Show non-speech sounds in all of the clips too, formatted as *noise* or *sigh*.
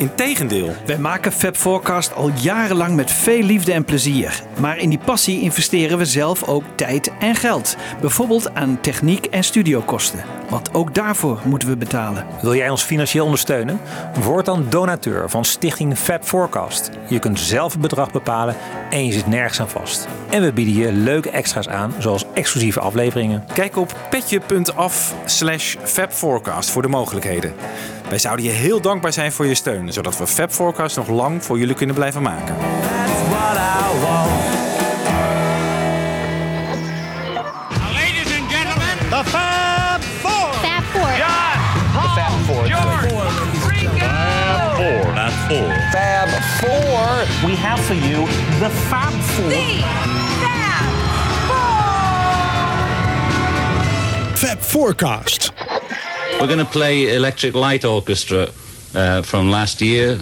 Integendeel. Wij maken Fab Forecast al jarenlang met veel liefde en plezier. Maar in die passie investeren we zelf ook tijd en geld. Bijvoorbeeld aan techniek en studiokosten. Want ook daarvoor moeten we betalen. Wil jij ons financieel ondersteunen? Word dan donateur van Stichting Fab Forecast. Je kunt zelf het bedrag bepalen en je zit nergens aan vast. En we bieden je leuke extra's aan, zoals exclusieve afleveringen. Kijk op petje.af slash fabforecast voor de mogelijkheden. Wij zouden je heel dankbaar zijn voor je steun, zodat we Fab Forecast nog lang voor jullie kunnen blijven maken. That's what I want. Ladies and gentlemen, The Fab Four. Fab Four. John, Paul, George, Ringo. Four, not four. Fab Four. We have for you the Fab Four. The Fab Fab Forecast. We're going to play Electric Light Orchestra uh, from last year,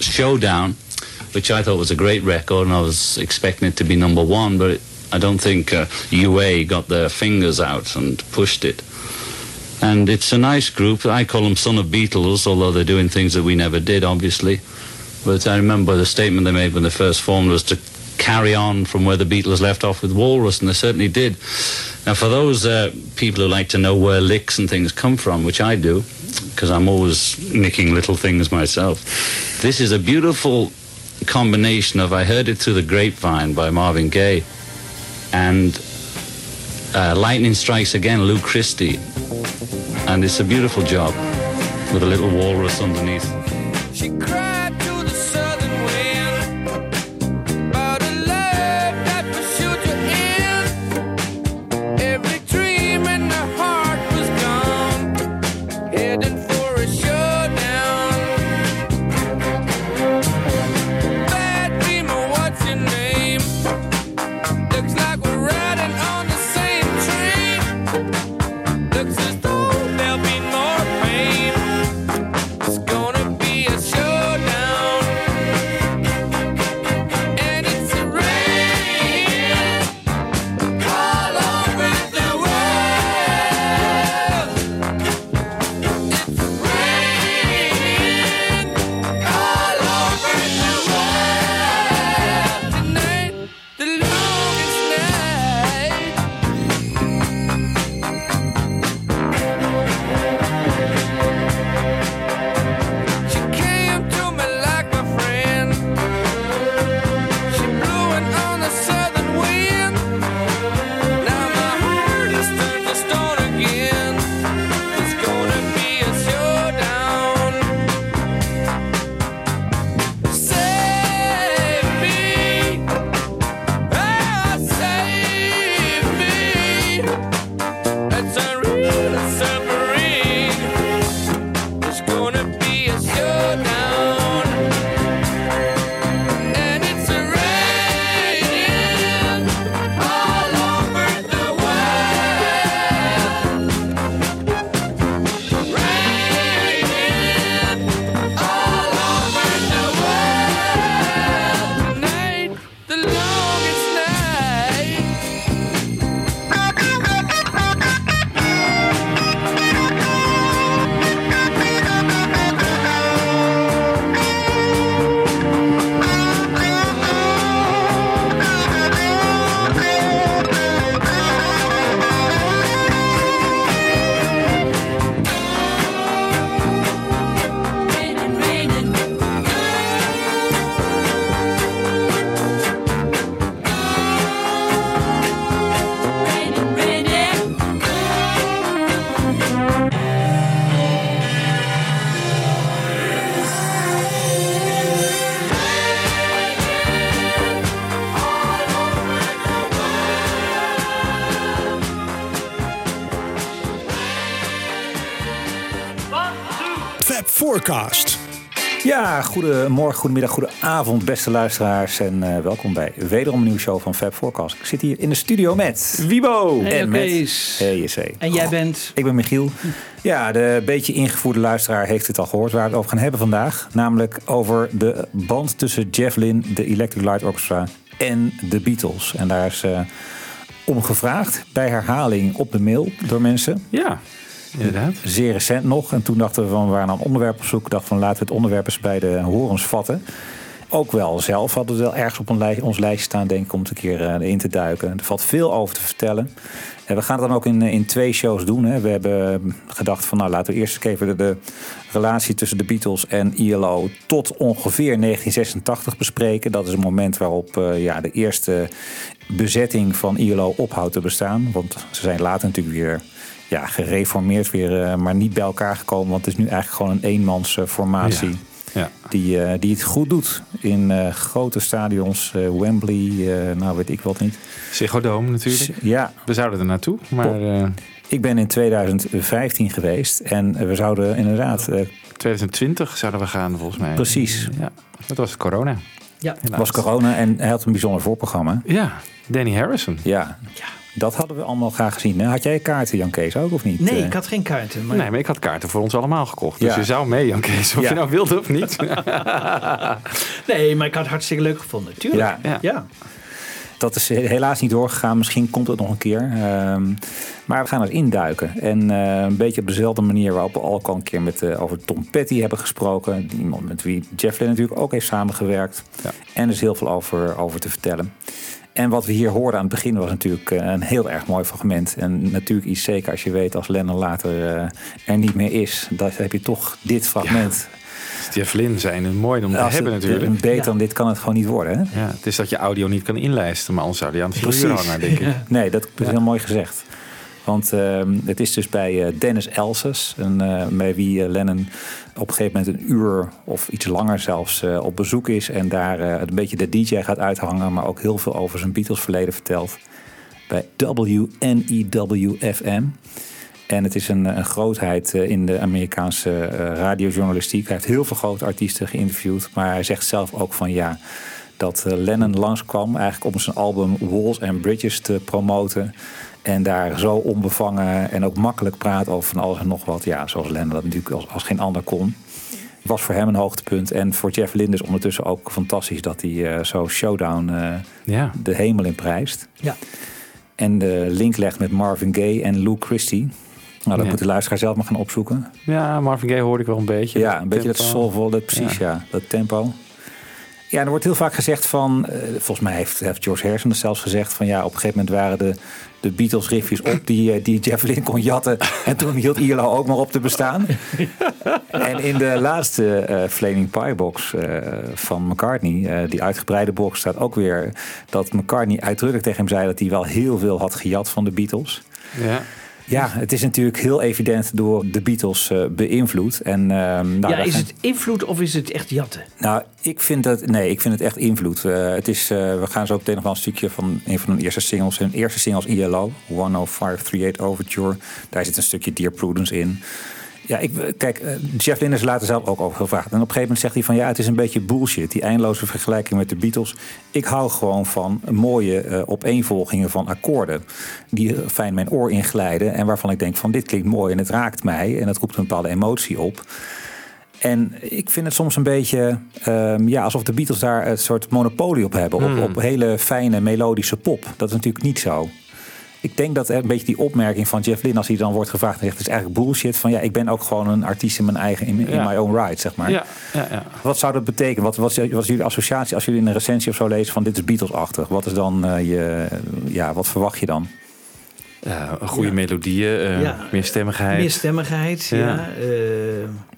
Showdown, which I thought was a great record, and I was expecting it to be number one, but it, I don't think uh, UA got their fingers out and pushed it. And it's a nice group. I call them Son of Beatles, although they're doing things that we never did, obviously. But I remember the statement they made when they first formed was to carry on from where the Beatles left off with Walrus, and they certainly did. Now, for those uh, people who like to know where licks and things come from, which I do, because I'm always nicking little things myself, this is a beautiful combination of I heard it through the grapevine by Marvin Gaye and uh, Lightning Strikes Again, Lou Christie. And it's a beautiful job with a little walrus underneath. Goedemorgen, goedemiddag, goedenavond, beste luisteraars. En eh, welkom bij wederom een nieuwe show van Fab Forecast. Ik zit hier in de studio met Wibo Hey, en met Kees. Hey, JC. En jij bent... Ik ben Michiel. *laughs* Ja, de beetje ingevoerde luisteraar heeft het al gehoord waar we het over gaan hebben vandaag. Namelijk over de band tussen Jeff Lynne, de Electric Light Orchestra en de Beatles. En daar is eh, om gevraagd bij herhaling op de mail door mensen. Ja, inderdaad. Zeer recent nog. En toen dachten we van we waren een onderwerp op zoek. Dachten van laten we het onderwerp eens bij de horens vatten. Ook wel zelf hadden we wel ergens op een lij- ons lijstje staan, denk ik, om het een keer eh, in te duiken. Er valt veel over te vertellen. En we gaan het dan ook in, eh, in twee shows doen. Hè. We hebben gedacht van nou laten we eerst even de, de relatie tussen de Beatles en ILO tot ongeveer 1986 bespreken. Dat is een moment waarop eh, ja, de eerste bezetting van ILO ophoudt te bestaan. Want ze zijn later natuurlijk weer ja, gereformeerd, weer, eh, maar niet bij elkaar gekomen. Want het is nu eigenlijk gewoon een eenmans eh, formatie. Ja. Ja. Die, eh, die het goed doet in eh, grote stadions, eh, Wembley, eh, nou weet ik wat niet. Ziggo Dome natuurlijk. Ja, We zouden er naartoe, maar eh, ik ben in 2015 geweest en we zouden inderdaad, eh 2020 zouden we gaan volgens mij. precies, Ja, dat was corona. Ja. helaas. was corona en hij had een bijzonder voorprogramma. Ja, Danny Harrison. Ja, dat hadden we allemaal graag gezien. hè. Had jij kaarten, Jan Kees, ook of niet? Nee, Eh, ik had geen kaarten. Maar Nee, maar ik had kaarten voor ons allemaal gekocht. Dus Ja. je zou mee, Jan Kees. Of Ja. je nou wilde of niet. *laughs* *laughs* Nee, maar ik had het hartstikke leuk gevonden. Tuurlijk. Ja. Ja. ja. Dat is helaas niet doorgegaan. Misschien komt het nog een keer. Ehm, maar we gaan er induiken. En eh, een beetje op dezelfde manier waarop we al al een keer met, eh, over Tom Petty hebben gesproken. Iemand met wie Jeff Lynne natuurlijk ook heeft samengewerkt. Ja. En er is heel veel over, over te vertellen. En wat we hier hoorden aan het begin was natuurlijk eh, een heel erg mooi fragment. En natuurlijk iets zeker als je weet als Lennon later eh, er niet meer is. Dan heb je toch dit fragment. Jeff Lynne zijn een mooi om te Als hebben natuurlijk. een Beter Ja. dan dit kan het gewoon niet worden. Hè? Ja, het is dat je audio niet kan inlijsten, maar anders zou die aan het vuur hangen, denk ik. *laughs* Nee, dat is heel mooi gezegd. Want ehm, het is dus bij eh, Dennis Elsers, en, eh, wie eh, Lennon op een gegeven moment een uur of iets langer zelfs op bezoek is. En daar een beetje de DJ gaat uithangen, maar ook heel veel over zijn Beatles verleden vertelt. Bij WNEW-FM. En het is een, een grootheid in de Amerikaanse radiojournalistiek. Hij heeft heel veel grote artiesten geïnterviewd. Maar hij zegt zelf ook van ja, dat Lennon langskwam eigenlijk om zijn album Walls and Bridges te promoten. En daar zo onbevangen en ook makkelijk praat over van alles en nog wat. Ja, zoals Lennon dat natuurlijk als, als geen ander kon. Was voor hem een hoogtepunt. En voor Jeff Lynne is ondertussen ook fantastisch dat hij eh, zo Showdown eh, Ja. de hemel in prijst. Ja. En de link legt met Marvin Gaye en Lou Christie. Nou, dat Ja. moet de luisteraar zelf maar gaan opzoeken. ja, Marvin Gaye hoorde ik wel een beetje. Ja, een beetje dat soulful, dat precies, ja. dat tempo. Ja, er wordt heel vaak gezegd van, eh, volgens mij heeft, heeft George Harrison het zelfs gezegd van ja, op een gegeven moment waren de, de Beatles riffjes op die, eh, die Jeff Lynne kon jatten. En toen hield ILO ook maar op te bestaan. *laughs* en in de laatste eh, Flaming Pie box van McCartney, die uitgebreide box, staat ook weer dat McCartney uitdrukkelijk tegen hem zei dat hij wel heel veel had gejat van de Beatles. Ja. Ja, het is natuurlijk heel evident door de Beatles eh, beïnvloed. En, ehm, nou, ja, is gaan- het invloed of is het echt jatten? nou, ik vind dat. Nee, ik vind het echt invloed. Eh, het is, eh, we gaan zo meteen nog wel een stukje van een van hun eerste singles. Hun eerste singles ILO, 10538 Overture. Daar zit een stukje Dear Prudence in. Ja, ik, kijk, eh, Jeff Lynne is later zelf ook over gevraagd. En op een gegeven moment zegt hij van ja, het is een beetje bullshit. Die eindeloze vergelijking met de Beatles. Ik hou gewoon van mooie eh, opeenvolgingen van akkoorden. Die eh, fijn mijn oor inglijden. En waarvan ik denk van dit klinkt mooi en het raakt mij. En het roept een bepaalde emotie op. En ik vind het soms een beetje ehm, ja, alsof de Beatles daar een soort monopolie op hebben. Op, op hele fijne melodische pop. Dat is natuurlijk niet zo. Ik denk dat een beetje die opmerking van Jeff Lynne, als hij dan wordt gevraagd, en zegt: het is eigenlijk bullshit. Van ja, ik ben ook gewoon een artiest in mijn eigen, in, in Ja. my own right, zeg maar. Ja, ja, ja. Wat zou dat betekenen? Wat, wat, is- wat is jullie associatie als jullie in een recensie of zo lezen van dit is Beatles-achtig? Wat is dan eh, je, ja, wat verwacht je dan? Ja, een goede melodieën, eh Ja. meerstemmigheid. Meerstemmigheid, ja. Ja.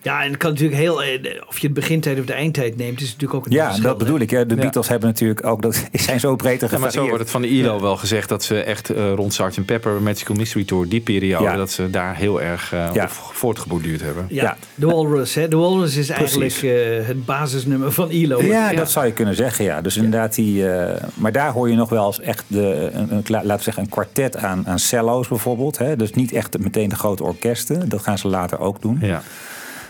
Ja, en het kan natuurlijk heel... eh, Of je het begintijd of de eindtijd neemt, is natuurlijk ook een Ja, verschil, dat bedoel hè? ik. Hè. De Ja. Beatles hebben natuurlijk ook dat *laughs* zijn zo breed Ja, maar zo wordt het van de ILO wel gezegd dat ze echt eh, rond Sgt. Pepper, Magical Mystery Tour, die periode, Ja. dat ze daar heel erg eh, Ja. op voortgeborduurd hebben. Ja, Ja. de Walrus. Hè. De Walrus is Precies. eigenlijk eh, het basisnummer van ILO. Ja, dat zou je kunnen zeggen, ja. Dus inderdaad, die, eh, maar daar hoor je nog wel eens echt de, een, een, laten we zeggen, een kwartet aan, aan cello's bijvoorbeeld. Hè? Dus niet echt meteen de grote orkesten. Dat gaan ze later ook doen. Ja.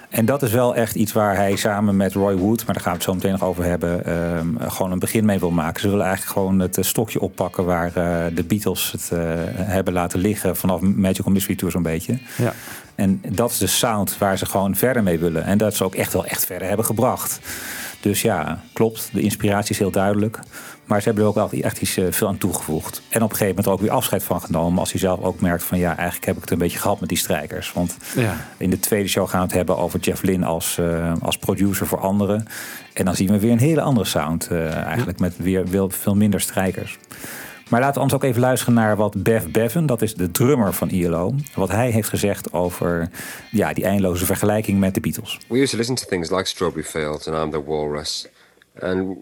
En dat is wel echt iets waar hij samen met Roy Wood, maar daar gaan we het zo meteen nog over hebben, ehm, gewoon een begin mee wil maken. Ze willen eigenlijk gewoon het eh, stokje oppakken waar eh, de Beatles het eh, hebben laten liggen vanaf Magical Mystery Tour zo'n beetje. Ja. En dat is de sound waar ze gewoon verder mee willen. En dat ze ook echt wel echt verder hebben gebracht. Dus ja, klopt. De inspiratie is heel duidelijk. Maar ze hebben er ook wel echt iets eh, veel aan toegevoegd. En op een gegeven moment er ook weer afscheid van genomen. Als hij zelf ook merkt van ja, eigenlijk heb ik het een beetje gehad met die strijkers. Want Ja. in de tweede show gaan we het hebben over Jeff Lynne als, eh, als producer voor anderen. En dan zien we weer een hele andere sound eh, eigenlijk. Met weer veel, veel minder strijkers. Maar laten we ons ook even luisteren naar wat Bev Bevan, dat is de drummer van ILO, wat hij heeft gezegd over ja, die eindeloze vergelijking met de Beatles. we used to listen to things like Strawberry Fields and I'm the Walrus. And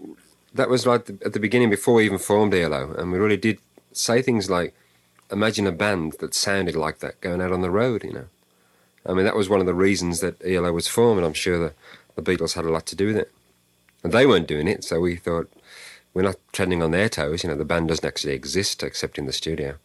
that was like at the beginning before we even formed ELO. And we really did say things like, imagine a band that sounded like that going out on the road, you know. I mean, that was one of the reasons that ELO was formed, and I'm sure the, the Beatles had a lot to do with it. And they weren't doing it, so we thought, we're not treading on their toes, you know, the band doesn't actually exist except in the studio.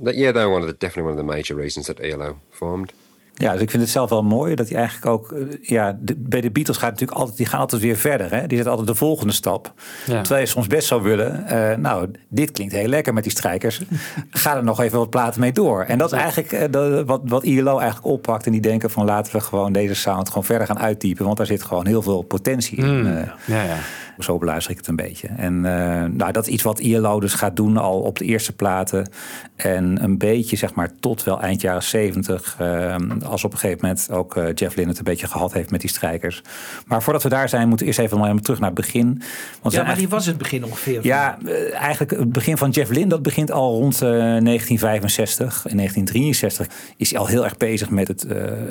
That, yeah, they were one of the, definitely one of the major reasons that ELO formed. Ja, dus ik vind het zelf wel mooi dat hij eigenlijk ook. eh, Ja, de- bij de Beatles gaat natuurlijk altijd. Die gaan altijd weer verder. Hè? Die zetten altijd de volgende stap. Ja. Terwijl je soms best zou willen. eh, nou, dit klinkt heel lekker met die strijkers. *laughs* Ga er nog even wat platen mee door. En dat is eigenlijk eh, wat, wat ILO eigenlijk oppakt. En die denken van laten we gewoon deze sound gewoon verder gaan uittypen. Want daar zit gewoon heel veel potentie in. eh. Ja, ja. Zo beluister ik het een beetje. En eh, nou, dat is iets wat ILO dus gaat doen al op de eerste platen. En een beetje zeg maar tot wel eind jaren zeventig. als op een gegeven moment ook eh, Jeff Lynne het een beetje gehad heeft met die strijkers. Maar voordat we daar zijn, moeten we eerst even nog terug naar het begin. Want Ja, zeg maar- die was het begin ongeveer. ja, eigenlijk het begin van Jeff Lynne, dat begint al rond eh, 1965. In 1963 is hij al heel erg bezig met het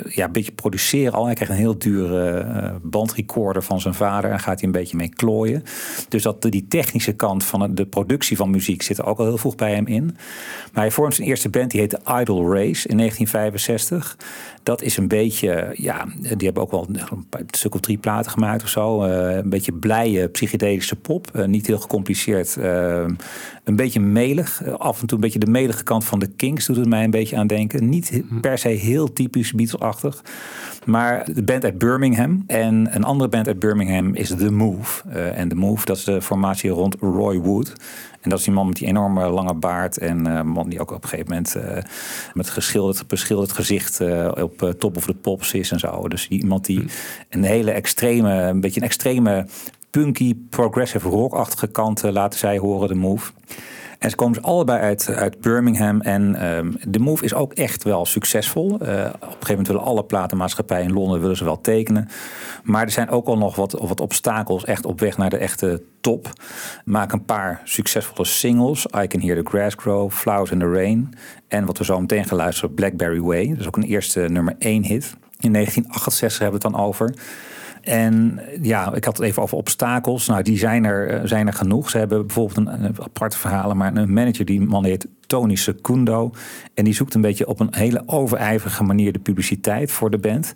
ja, een beetje produceren al. Hij krijgt een heel dure bandrecorder van zijn vader en gaat hij een beetje mee Dus dat die technische kant van de productie van muziek zit er ook al heel vroeg bij hem in. Maar hij vormt zijn eerste band, die heette Idle Race in 1965. Dat is een beetje, ja, die hebben ook wel een stuk of drie platen gemaakt of zo. Eh, een beetje blije psychedelische pop. Eh, niet heel gecompliceerd. Eh, een beetje melig. Eh, af en toe een beetje de melige kant van de Kings doet het mij een beetje aan denken. Niet he- per se heel typisch Beatles-achtig. Maar de band uit Birmingham. En een andere band uit Birmingham is The Move. Eh, en The Move, dat is de formatie rond Roy Wood. En dat is die man met die enorme lange baard. En een man die ook op een gegeven moment met geschilderd, beschilderd gezicht op Top of the Pops is en zo. Dus iemand die een hele extreme, een beetje een extreme punky, progressive rockachtige laten zij horen, de Move. En ze komen dus allebei uit, uit Birmingham. En ehm, de Move is ook echt wel succesvol. Eh, op een gegeven moment willen alle platenmaatschappijen in Londen willen ze wel tekenen. Maar er zijn ook al nog wat, wat obstakels echt op weg naar de echte top. Maak een paar succesvolle singles. I Can Hear the Grass Grow, Flowers in the Rain. En wat we zo meteen gaan luisteren, Blackberry Way. Dat is ook een eerste nummer één hit. In 1968 hebben we het dan over. En ja, ik had het even over obstakels. Nou, die zijn er, eh, zijn er genoeg. Ze hebben bijvoorbeeld een, een aparte verhalen, maar een manager, die man heet Tony Secundo. En die zoekt een beetje op een hele overijverige manier de publiciteit voor de band.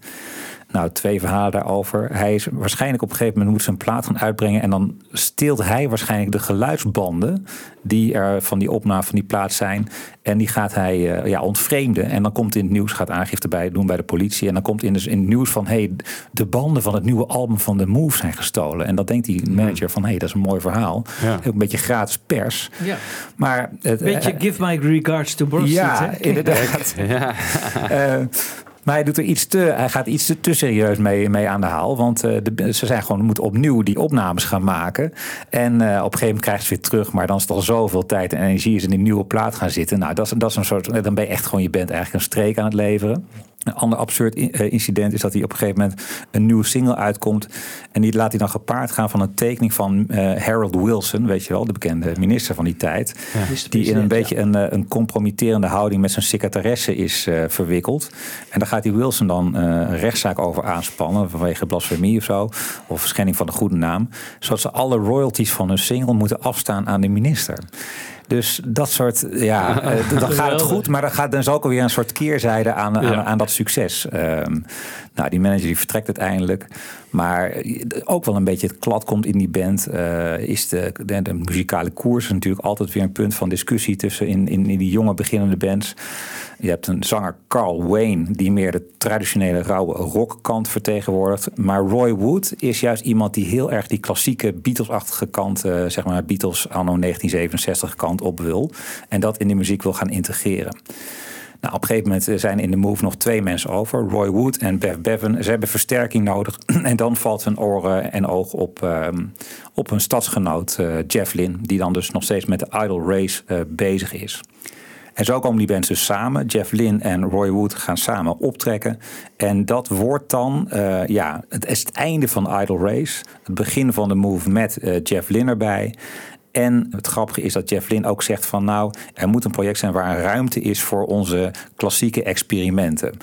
Nou, twee verhalen daarover. Hij is waarschijnlijk op een gegeven moment moet zijn plaat gaan uitbrengen. En dan steelt hij waarschijnlijk de geluidsbanden die er van die opname van die plaat zijn. En die gaat hij eh, ja, ontvreemden. En dan komt in het nieuws, gaat aangifte bij doen bij de politie. En dan komt in, dus in het nieuws van hey, de banden van het nieuwe album van The Move zijn gestolen. En dat denkt die manager van hey, dat is een mooi verhaal. Ja. Ook een beetje gratis pers. Ja. Maar het, Beetje eh, give my regards to Broad ja, hè? inderdaad. *laughs* Eh, maar hij, doet er iets te, hij gaat iets te, serieus mee, mee aan de haal. Want eh, ze zijn gewoon, moeten opnieuw die opnames gaan maken. En eh, op een gegeven moment krijgen ze weer terug. Maar dan is het al zoveel tijd en energie is in die nieuwe plaat gaan zitten. Nou, dat is, dat is een soort. Dan ben je echt gewoon je bent eigenlijk een streek aan het leveren. Een ander absurd eh, incident is dat hij op een gegeven moment een nieuwe single uitkomt. En die laat hij dan gepaard gaan van een tekening van eh, Harold Wilson, weet je wel, de bekende minister van die tijd. Die in een beetje een, eh, een compromitterende houding met zijn secretaresse is eh, verwikkeld. En daar gaat die Wilson dan een rechtszaak over aanspannen vanwege blasfemie of zo. Of schending van de goede naam. Zodat ze alle royalties van hun single moeten afstaan aan de minister. Dus dat soort, ja, *laughs* eh, dan gaat het goed, maar dan, gaat, dan is ook alweer een soort keerzijde aan, aan dat succes. Ehm, nou, die manager die vertrekt uiteindelijk. Maar ook wel een beetje het klad komt in die band. eh, is de, muzikale koers natuurlijk altijd weer een punt van discussie tussen in, in, in die jonge beginnende bands. Je hebt een zanger Carl Wayne, die meer de traditionele rauwe rockkant vertegenwoordigt. Maar Roy Wood is juist iemand die heel erg die klassieke Beatles-achtige kant, eh, zeg maar Beatles anno 1967 kant op wil. En dat in de muziek wil gaan integreren. Nou, op een gegeven moment zijn in de move nog twee mensen over. Roy Wood en Bev Bevan. Ze hebben versterking nodig. *clears throat* en dan valt hun oren en oog op, ehm, op hun stadsgenoot eh, Jeff Lynne. Die dan dus nog steeds met de Idol Race eh, bezig is. En zo komen die bands dus samen. Jeff Lynne en Roy Wood gaan samen optrekken. En dat wordt dan, eh, ja, het is het einde van Idol Race. Het begin van de move met eh, Jeff Lynne erbij. En het grappige is dat Jeff Lynne ook zegt van nou, er moet een project zijn waar ruimte is voor onze klassieke experimenten.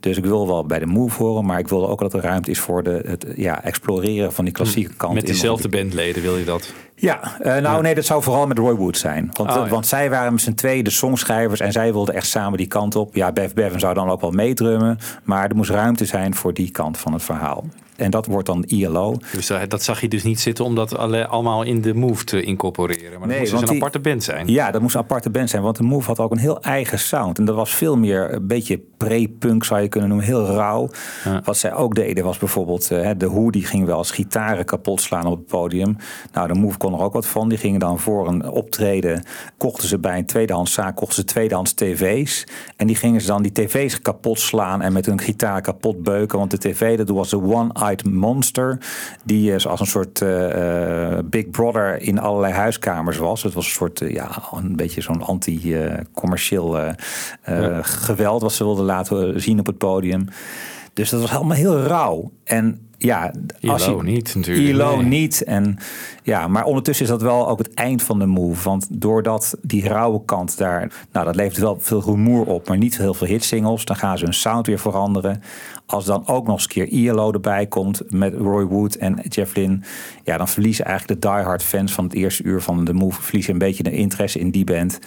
Dus ik wil wel bij de move horen, maar ik wil ook dat er ruimte is voor de, het ja, exploreren van die klassieke kant. Met in diezelfde bandleden wil je dat? Ja, eh, nou nee, dat zou vooral met Roy Wood zijn. Want, Oh, ja. want zij waren met z'n tweeën de songschrijvers en zij wilden echt samen die kant op. Ja, Bev Bevan zou dan ook wel meedrummen, maar er moest ruimte zijn voor die kant van het verhaal. En dat wordt dan ILO. Dus eh, dat zag je dus niet zitten om dat alle- allemaal in de move te incorporeren. Maar dat Nee, moest dus een die- aparte band zijn. Ja, dat moest een aparte band zijn, want de Move had ook een heel eigen sound. En dat was veel meer een beetje pre-punk, zou je kunnen noemen, heel rauw. Wat zij ook deden was bijvoorbeeld, eh, de Who die ging wel eens gitaren kapot slaan op het podium. Nou, de Move kon er ook wat van. Die gingen dan voor een optreden, kochten ze bij een tweedehands zaak, kochten ze tweedehands tv's. En die gingen ze dan die tv's kapot slaan en met hun gitaar kapot beuken. Want de tv, dat was een one-eyed monster. Die eh, zoals een soort eh, eh, Big Brother in allerlei huiskamers was. Het was een soort, ja, een beetje zo'n anti-commercieel geweld wat ze wilden laten zien op het podium. Dus dat was allemaal heel rauw. En ja, als ILO je, niet natuurlijk, ILO nee. niet. En, ja, maar ondertussen is dat wel ook het eind van de move. Want doordat die rauwe kant daar... Nou, dat levert wel veel rumoer op, maar niet heel veel hitsingles. Dan gaan ze hun sound weer veranderen. Als dan ook nog eens een keer ILO erbij komt met Roy Wood en Jeff Lynne... Ja, dan verliezen eigenlijk de diehard fans van het eerste uur van de move... verliezen een beetje de interesse in die band.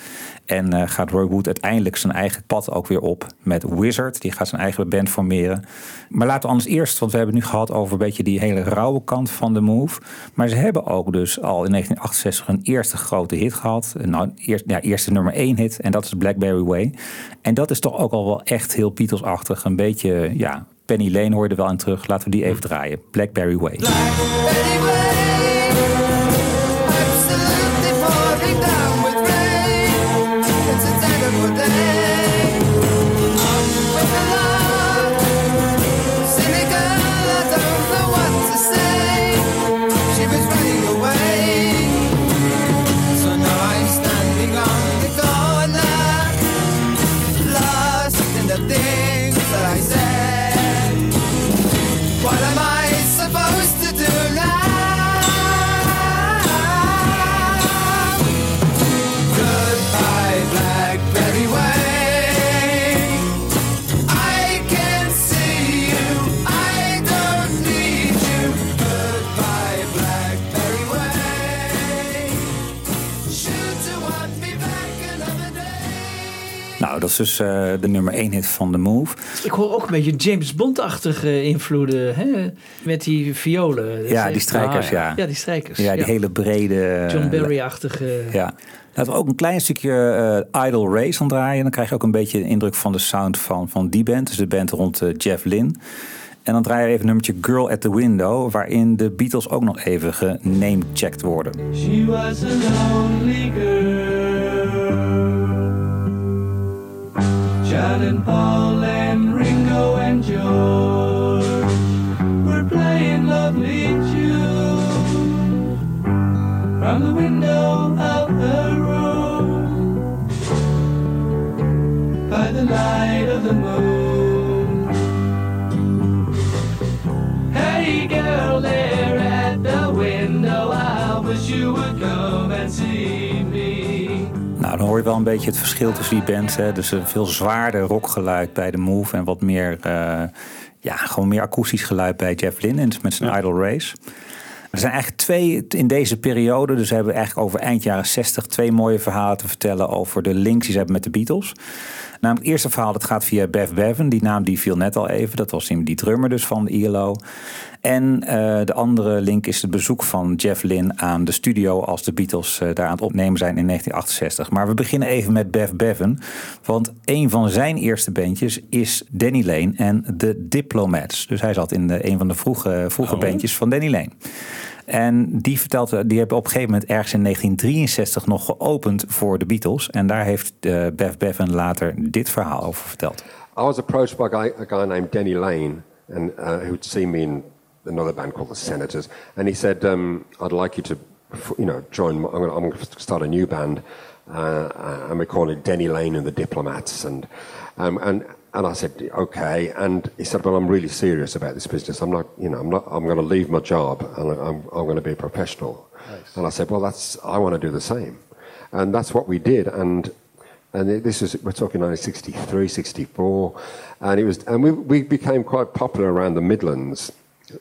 En eh, gaat Roy Wood uiteindelijk zijn eigen pad ook weer op met Wizard. Die gaat zijn eigen band formeren. Maar laten we anders eerst, want we hebben nu gehad over een beetje die hele rauwe kant van de move. Maar ze hebben ook dus al in 1968 een eerste grote hit gehad. Nou, eerst, ja, eerste nummer één hit. En dat is Blackberry Way. En dat is toch ook al wel echt heel Beatles-achtig. Een beetje, ja, Penny Lane hoorde wel in terug. Laten we die even draaien. Blackberry Way. Absolutely dus eh, de nummer één hit van The Move. Ik hoor ook een beetje James Bond-achtige invloeden. Hè? Met die violen. Dat Ja, die strijkers, Ah, ja. Ja, die strijkers. Ja, die hele brede... John Barry-achtige. Ja. Laten we ook een klein stukje eh Idle Race aan draaien. Dan krijg je ook een beetje de indruk van de sound van, van die band. Dus de band rond eh, Jeff Lynne. En dan draaien we even nummertje Girl at the Window. Waarin de Beatles ook nog even genamecheckt worden. She was a lonely girl. John and Paul and Ringo and George were playing lovely tunes from the window of her room by the light of the moon. Hey girl there at the window, I wish you would come and see. Nou, dan hoor je wel een beetje het verschil tussen die bands. Hè. Dus een veel zwaarder rockgeluid bij de Move. En wat meer, eh, ja, gewoon meer akoestisch geluid bij Jeff Lynne. En met zijn Idle Race. Er zijn eigenlijk twee in deze periode. Dus we hebben eigenlijk over eind jaren 60 twee mooie verhalen te vertellen over de links die ze hebben met de Beatles. Namelijk het eerste verhaal dat gaat via Bev Bevan. Die naam die viel net al even. Dat was die drummer dus van de ILO. En eh, de andere link is het bezoek van Jeff Lynne aan de studio als de Beatles eh, daar aan het opnemen zijn in 1968. Maar we beginnen even met Bev Bevan, want een van zijn eerste bandjes is Danny Lane en The Diplomats. Dus hij zat in de, een van de vroege, vroege Oh. bandjes van Danny Lane. En die vertelt, die hebben op een gegeven moment ergens in 1963 nog geopend voor de Beatles. En daar heeft eh Bev Bevan later dit verhaal over verteld. I was approached by a guy, a guy named Denny Lane, and uh, who'd seen me in another band called the Senators, and he said, um, "I'd like you to, you know, join. I'm going to start a new band, uh, and we call it Denny Lane and the Diplomats." And um, and and I said, "Okay." And he said, "Well, I'm really serious about this business. I'm not, you know, I'm not. I'm going to leave my job, and I'm, I'm going to be a professional." And I said, "Well, that's. I want to do the same." And that's what we did, and and this is we're talking 1963, 64, and it was, and we, we became quite popular around the Midlands.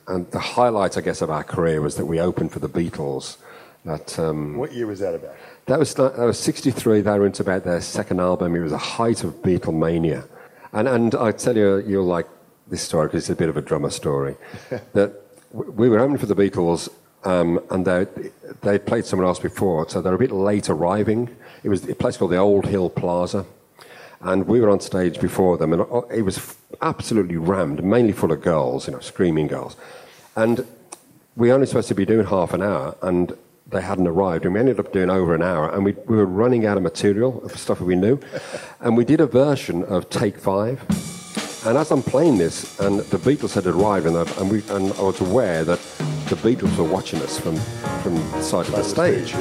And the highlight, I guess, of our career was that we opened for the Beatles. That um, What year was that about? that was that was 63. They were into about their second album. It was the height of Beatlemania, and and I tell you, you'll like this story because it's a bit of a drummer story. *laughs* that we were opening for the Beatles, um, and they they played someone else before, so they're a bit late arriving. It was a place called the Old Hill Plaza. And we were on stage before them, and uh, it was absolutely rammed, mainly full of girls, you know, screaming girls. And we were only supposed to be doing half an hour, and they hadn't arrived, and we ended up doing over an hour, and we, we were running out of material of stuff that we knew, *laughs* and we did a version of Take Five. And as I'm playing this, and the Beatles had arrived, and, I- and, we, and I was aware that the Beatles were watching us from, from the side of the stage.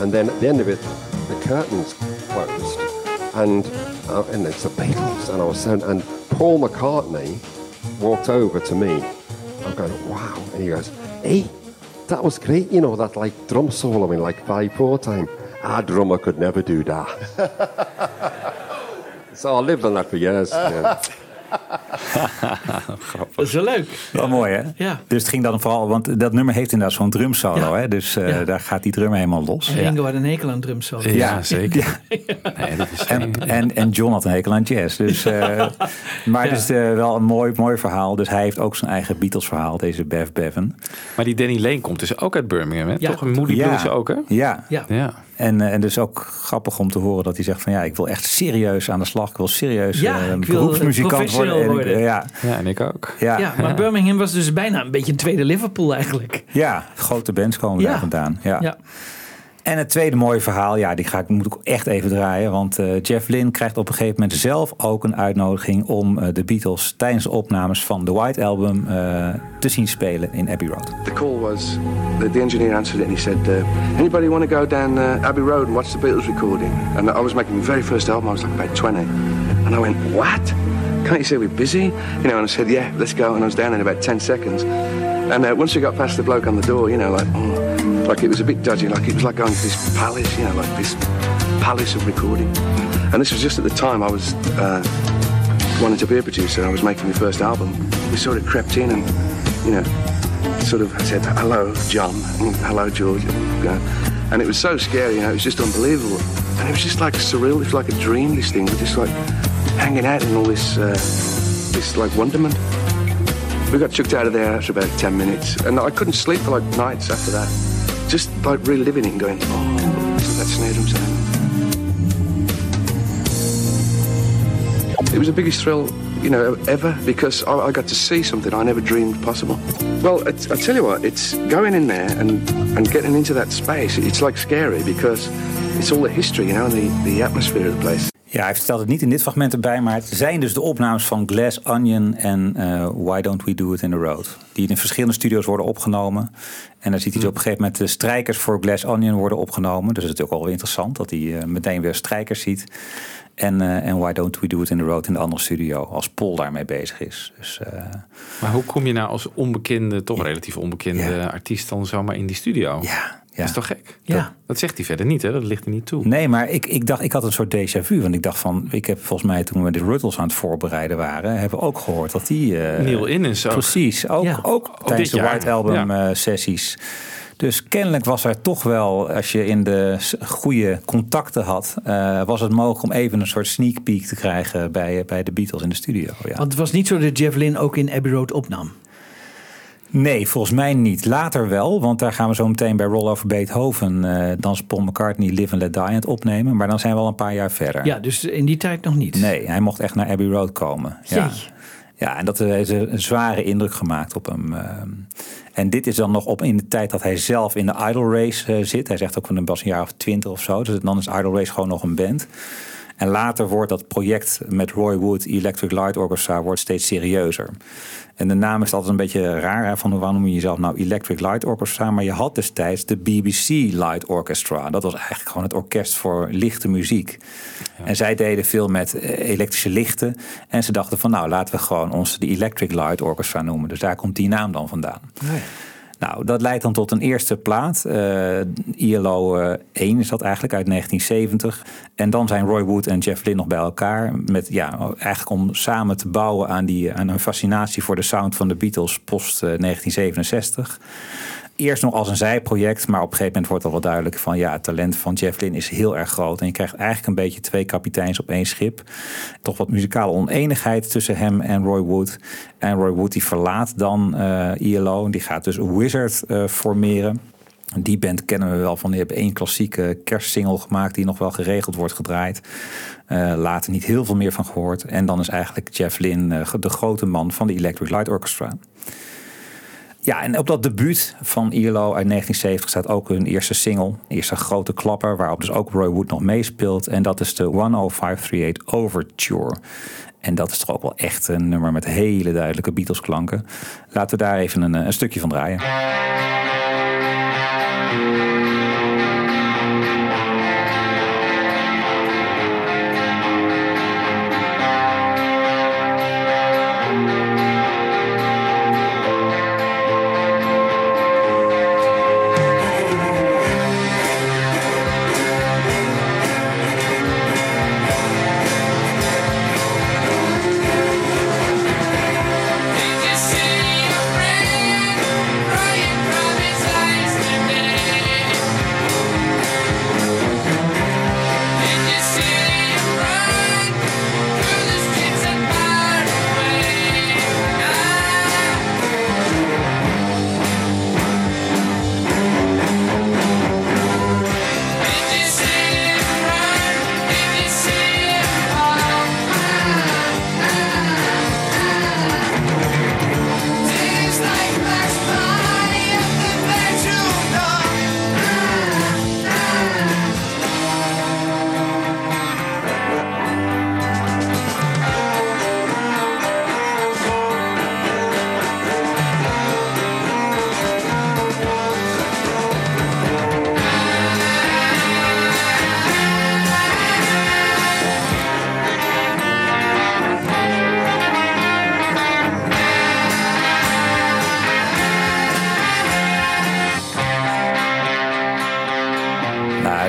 And then at the end of it, the curtains closed, and, uh, and it's the Beatles, and I was so, and Paul McCartney walked over to me. I'm going, wow, and he goes, hey, that was great, you know, that like drum solo in like five four time. Our drummer could never do that. *laughs* so I lived on that for years. yeah. *laughs* *laughs* Dat is wel leuk. Wel mooi, hè? Ja. Dus het ging dan vooral, want dat nummer heeft inderdaad zo'n drumsolo, Ja. hè? Dus eh, Ja. daar gaat die drummer helemaal los. En Ringo had een hekel aan drums zo. Ja, zeker. *laughs* Nee, dat is En, en, en John had een hekel aan jazz. Dus, eh, *laughs* maar het is eh, wel een mooi, mooi verhaal. Dus hij heeft ook zijn eigen Beatles verhaal, deze Bev Bevan. Maar die Danny Lane komt dus ook uit Birmingham, hè? Ja. Toch? Een Moody Blues ook, hè? Ja. Ja. En, eh, en dus ook grappig om te horen dat hij zegt van ja, ik wil echt serieus aan de slag. Ik wil serieus Ja, eh, ik wil beroepsmuzikant worden. En worden. eh, ja, ja, en ik ook. ja, Ja, maar Birmingham was dus bijna een beetje een tweede Liverpool eigenlijk. ja, grote bands komen Ja. daar vandaan. Ja. En het tweede mooie verhaal, ja, die ga ik, moet ik echt even draaien. Want eh, Jeff Lynne krijgt op een gegeven moment zelf ook een uitnodiging om eh, de Beatles tijdens de opnames van The White Album eh, te zien spelen in Abbey Road. The call was the, the engineer answered it and he said, "Anybody want to go down Abbey Road and watch the Beatles recording?" And I was making my very first album. I was like about twenty, and I went, "What? Can't you say we're busy?" You know, and I said, "Yeah, let's go." And I was down in about ten seconds. And uh, once we got past the bloke on the door, you know, like, oh, like it was a bit dodgy. Like it was like going to this palace, you know, like this palace of recording. And this was just at the time I was. Uh, wanted to be a producer. I was making my first album. We sort of crept in and, you know, sort of said, hello, John, and hello, George. you know. And it was so scary, you know, it was just unbelievable. And it was just like surreal, it was like a dream, this thing. We're just like hanging out in all this, uh, this like wonderment. We got chucked out of there after about 10 minutes. And I couldn't sleep for like nights after that. Just like reliving it and going, oh, that snare sound? It was the biggest thrill, you know, ever because I, I got to see something I never dreamed possible. Well, I tell you what, it's going in there and, and getting into that space. It's like scary because it's all the history, you know, and the, the atmosphere of the place. Ja, hij vertelt het niet in dit fragment erbij, maar het zijn dus de opnames van Glass Onion en eh, Why Don't We Do It in the Road. Die in verschillende studio's worden opgenomen. En dan ziet hij dus op een gegeven moment de strijkers voor Glass Onion worden opgenomen. Dus het is natuurlijk al wel interessant dat hij eh, meteen weer strijkers ziet. En, eh, en Why Don't We Do It in the Road in de andere studio, als Paul daarmee bezig is. Dus, Maar hoe kom je nou als onbekende, toch relatief onbekende artiest dan zomaar in die studio? Ja, Dat is toch gek? Ja. Dat, dat zegt hij verder niet, hè? Dat ligt er niet toe. Nee, maar ik, ik dacht, ik had een soort déjà vu. Want ik dacht van, ik heb volgens mij toen we de Ruttles aan het voorbereiden waren, hebben we ook gehoord dat die. eh, Neil Innes ook. Precies, ook, Ja. ook tijdens dit de White Album ja. eh, sessies. Dus kennelijk was er toch wel, als je in de goede contacten had, eh, was het mogelijk om even een soort sneak peek te krijgen bij, bij de Beatles in de studio. Ja. Want het was niet zo dat Jeff Lynne ook in Abbey Road opnam. Nee, volgens mij niet. Later wel, want daar gaan we zo meteen bij Roll Over Beethoven... eh dan is Paul McCartney Live and Let Die aan het opnemen. Maar dan zijn we al een paar jaar verder. Ja, dus in die tijd nog niet. Nee, hij mocht echt naar Abbey Road komen. Ja. Ja, en dat heeft een zware indruk gemaakt op hem. eh. En dit is dan nog op in de tijd dat hij zelf in de Idol Race eh, zit. Hij zegt ook van een een jaar of twintig of zo. Dus dan is Idol Race gewoon nog een band. En later wordt dat project met Roy Wood, Electric Light Orchestra, wordt steeds serieuzer. En de naam is altijd een beetje raar. Hè, van waarom noem je jezelf nou Electric Light Orchestra? Maar je had destijds de BBC Light Orchestra. Dat was eigenlijk gewoon het orkest voor lichte muziek. En zij deden veel met eh, elektrische lichten. En ze dachten van nou, laten we gewoon ons de Electric Light Orchestra noemen. Dus daar komt die naam dan vandaan. Nou, dat leidt dan tot een eerste plaat. eh, ILO eh, 1 is dat eigenlijk uit 1970. En dan zijn Roy Wood en Jeff Lynne nog bij elkaar. Met, ja, eigenlijk om samen te bouwen aan, die, aan een fascinatie voor de sound van de Beatles post eh, 1967. Eerst nog als een zijproject, maar op een gegeven moment wordt al wel duidelijk van ja, het talent van Jeff Lynne is heel erg groot. En je krijgt eigenlijk een beetje twee kapiteins op één schip. Toch wat muzikale oneenigheid tussen hem en Roy Wood. En Roy Wood die verlaat dan eh, ILO en die gaat dus Wizard eh, formeren. Die band kennen we wel van. Die hebben één klassieke kerstsingle gemaakt die nog wel geregeld wordt gedraaid. Eh, later niet heel veel meer van gehoord. En dan is eigenlijk Jeff eh, de grote man van de Electric Light Orchestra. Ja, en op dat debuut van ILO uit 1970 staat ook hun eerste single. Eerste grote klapper, waarop dus ook Roy Wood nog meespeelt. En dat is de 10538 Overture. En dat is toch ook wel echt een nummer met hele duidelijke Beatles klanken. Laten we daar even een, eh, een stukje van draaien.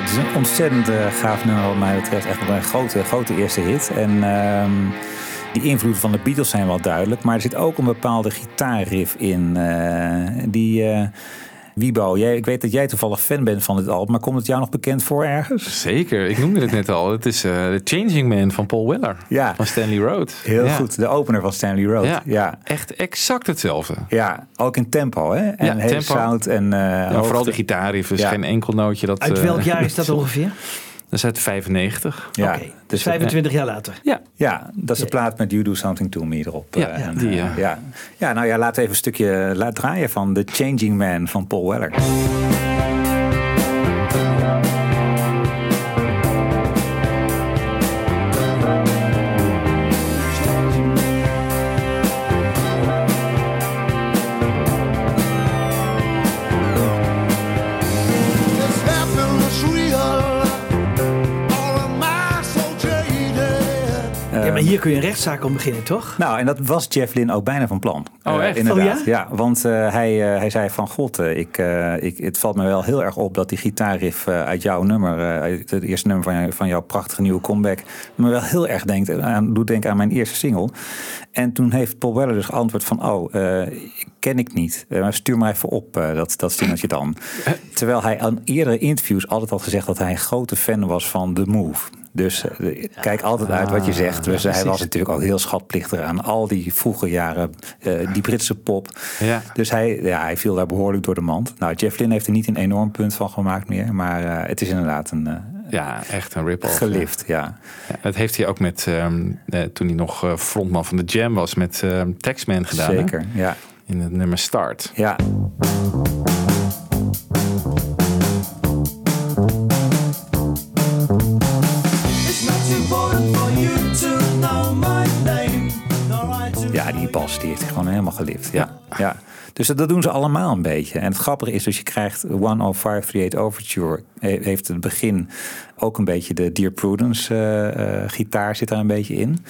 Het is een ontzettend eh, gaaf nummer wat mij betreft. Echt een grote, grote eerste hit. En ehm, die invloeden van de Beatles zijn wel duidelijk. Maar er zit ook een bepaalde gitaarriff in. eh, die... eh Wiebo, jij, ik weet dat jij toevallig fan bent van dit album, maar komt het jou nog bekend voor ergens? Zeker, ik noemde het net al. Het is eh The Changing Man van Paul Weller. Ja. Van Stanley Road. Heel Ja. goed, de opener van Stanley Road. Ja. Ja. Echt exact hetzelfde. Ja, ook in tempo, hè? En Ja, hele tempo. sound en eh Ja, vooral de gitaarriff is Ja. geen enkel nootje. Dat, Uit eh, welk jaar is dat *laughs* ongeveer? Dat is uit 95. Ja, Oké, dus 25 jaar later. Ja. Ja, dat is de plaat met You Do Something To Me erop. Ja, eh, en, die, eh, ja. ja. ja, nou ja, laten we even een stukje laten draaien van The Changing Man van Paul Weller. Hier kun je een rechtszaak om beginnen, toch? Nou, en dat was Jeff Lynne ook bijna van plan. Oh, Eh, echt? inderdaad. Oh, ja? want eh, hij, eh, hij zei van god, ik, ik, het valt me wel heel erg op dat die gitaarriff uit jouw nummer, het eerste nummer van, van jouw prachtige nieuwe comeback, me wel heel erg denkt aan, doet denken aan mijn eerste single. En toen heeft Paul Weller dus geantwoord van, oh, ken ik niet. Maar stuur maar even op dat, dat singeltje dan. Terwijl hij aan eerdere interviews altijd had gezegd dat hij een grote fan was van The Move. Dus eh, kijk altijd uit wat je zegt. Dus hij was natuurlijk ook heel schatplichtig aan al die vroege jaren, eh, die Britse pop. Ja. Dus hij, ja, hij viel daar behoorlijk door de mand. Nou, Jeff Lynne heeft er niet een enorm punt van gemaakt meer. Maar eh, het is inderdaad een eh, Ja, echt een rip-off. gelift, ja. Ja, dat heeft hij ook met, ehm, eh, toen hij nog eh, frontman van de Jam was, met ehm Taxman gedaan. hè? Zeker, ja. In het nummer Start. Ja, ja die heeft hij gewoon helemaal gelift. Ja. Ja. Dus dat, doen ze allemaal een beetje. En het grappige is dus je krijgt 10538 Overture. he- Heeft het begin ook een beetje de Dear Prudence eh, eh, gitaar zit daar een beetje in.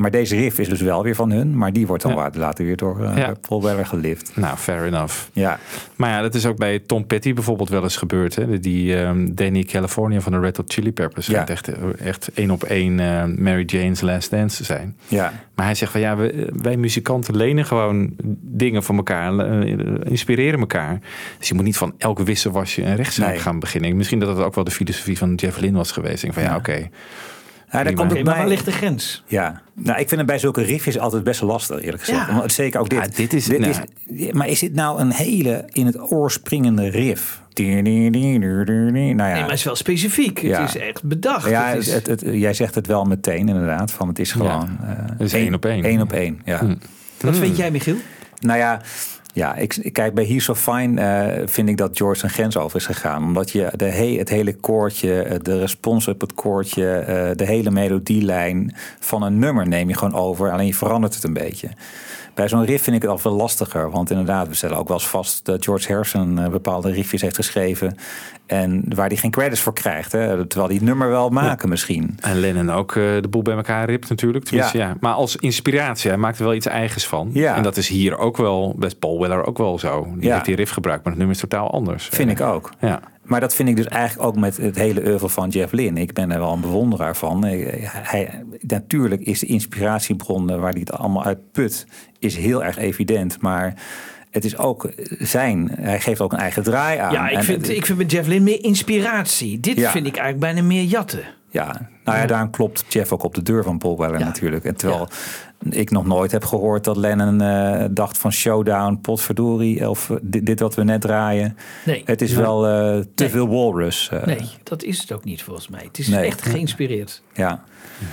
Maar deze riff is dus wel weer van hun. Maar die wordt dan Ja. later weer door eh, Ja. Paul Weller gelift. Nou, fair enough. Ja, Maar ja, dat is ook bij Tom Petty bijvoorbeeld wel eens gebeurd. Hè? Die ehm Danny California van de Red Hot Chili Peppers. Ja. echt, echt één op één eh, Mary Jane's Last Dance te zijn. ja. Maar hij zegt van ja, we- wij muzikanten lenen gewoon dingen van elkaar, eh, inspireren elkaar. Dus je moet niet van elke wisselwasje een rechtszaak Nee. gaan beginnen. Misschien dat het ook wel de filosofie van Jeff Lynne was geweest. Ik van ja, Ja. oké. Ja, daar komt ook maar waar ligt de grens? Ja, nou, ik vind het bij zulke riffjes altijd best wel lastig, eerlijk gezegd. Ja. Want Zeker ook dit. Ja, dit is- nou- is- maar is dit nou een hele in het oor springende riff? Nou ja, Nee, maar het is wel specifiek. Ja. Het is echt bedacht. ja Het is- het, het, jij zegt het wel meteen inderdaad. Van het is gewoon eh, Het is één op één. één op één, ja. Hm. Wat vind jij, Michiel? Nou ja, ja ik, kijk bij He's So Fine eh, vind ik dat George een grens over is gegaan. Omdat je de he, het hele koortje, eh, de respons op het koortje, eh, de hele melodielijn van een nummer neem je gewoon over. Alleen je verandert het een beetje. Bij zo'n riff vind ik het al veel lastiger. Want inderdaad, we stellen ook wel eens vast dat George Harrison eh, bepaalde riffjes heeft geschreven. En waar hij geen credits voor krijgt. Hè, terwijl hij het nummer wel maken misschien. En Lennon ook eh, de boel bij elkaar ript natuurlijk. Tenminste, ja. Maar als inspiratie, hij maakt er wel iets eigens van. Ja. En dat is hier ook wel, best Paul Weller ook wel zo. Die Ja. heeft die riff gebruikt, maar het nummer is totaal anders. Vind ik ook. Ja. Maar dat vind ik dus eigenlijk ook met het hele oeuvre van Jeff Lynne. Ik ben er wel een bewonderaar van. Hij, natuurlijk is de inspiratiebron eh, waar hij het allemaal uit put, is heel erg evident. Maar het is ook zijn. Hij geeft ook een eigen draai aan. Ja, ik vind, ik vind met Jeff Lynne meer inspiratie. Dit Ja. vind ik eigenlijk bijna meer jatten. Ja, nou ja, daarom klopt Jeff ook op de deur van Paul Weller natuurlijk. En terwijl ik nog nooit heb gehoord dat Lennon eh, dacht van showdown, potverdorie, of dit, dit wat we net draaien. Nee. Het is wel eh, te Nee. veel walrus. eh, Nee, dat is het ook niet volgens mij. Het is Nee. echt geïnspireerd. Ja,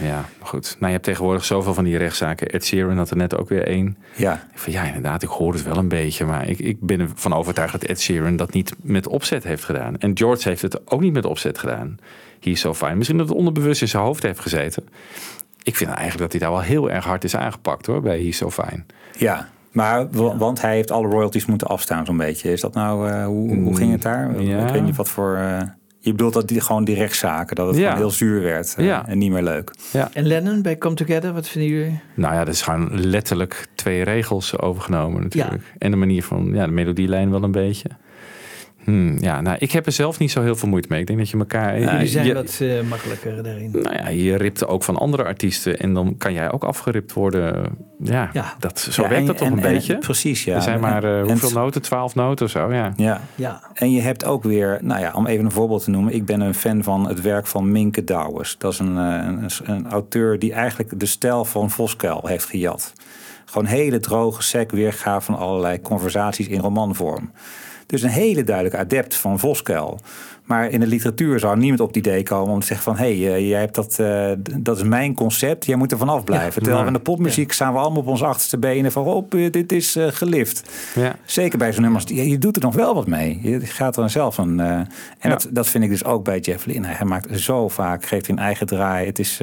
Ja, maar goed. Nou, je hebt tegenwoordig zoveel van die rechtszaken. Ed Sheeran had er net ook weer één. ja. Ik van ja, inderdaad, ik hoor het wel een beetje. Maar ik, ik ben ervan overtuigd dat Ed Sheeran dat niet met opzet heeft gedaan. En George heeft het ook niet met opzet gedaan. Hier is zo fijn. Misschien dat het onderbewust in zijn hoofd heeft gezeten. Ik vind eigenlijk dat hij daar wel heel erg hard is aangepakt hoor, bij He's So Fine. Ja, maar wa- want hij heeft alle royalties moeten afstaan zo'n beetje. Is dat nou, eh, hoe, hoe ging het daar? Mm, ja. Ik weet niet wat voor... eh, je bedoelt dat die, gewoon die rechtszaken, dat het Ja. gewoon heel zuur werd eh, Ja. en niet meer leuk. En Lennon bij Come Together, wat vinden jullie? Nou ja, dat is gewoon letterlijk twee regels overgenomen natuurlijk. En de manier van, ja, de melodielijn wel een beetje. Hmm, ja, nou, ik heb er zelf niet zo heel veel moeite mee. Ik denk dat je elkaar... jullie zijn je, wat eh, makkelijker daarin. Nou ja, je ript ook van andere artiesten. En dan kan jij ook afgeript worden. Ja, Ja. Dat, zo Ja, werkt en- dat toch en- een en- beetje? precies, ja. Er zijn maar eh, hoeveel noten? Twaalf noten of zo, ja. Ja. Ja. En je hebt ook weer, nou ja, om even een voorbeeld te noemen. Ik ben een fan van het werk van Minke Douwes. Dat is een, eh, een, een auteur die eigenlijk de stijl van Voskuil heeft gejat. Gewoon hele droge sec weergave van allerlei conversaties in romanvorm. Dus een hele duidelijke adept van Voskuil. Maar in de literatuur zou niemand op het idee komen om te zeggen van... hé, hey, eh, jij hebt dat, eh, dat is mijn concept, jij moet er vanaf blijven. Terwijl in de popmuziek staan we allemaal op onze achterste benen van... op, eh, dit is gelift. ja. Zeker bij zo'n nummers, je, je doet er nog wel wat mee. Je gaat er dan zelf een. en dat, dat vind ik dus ook bij Jeff Lynne. Hij maakt zo vaak, geeft een eigen draai. Het is,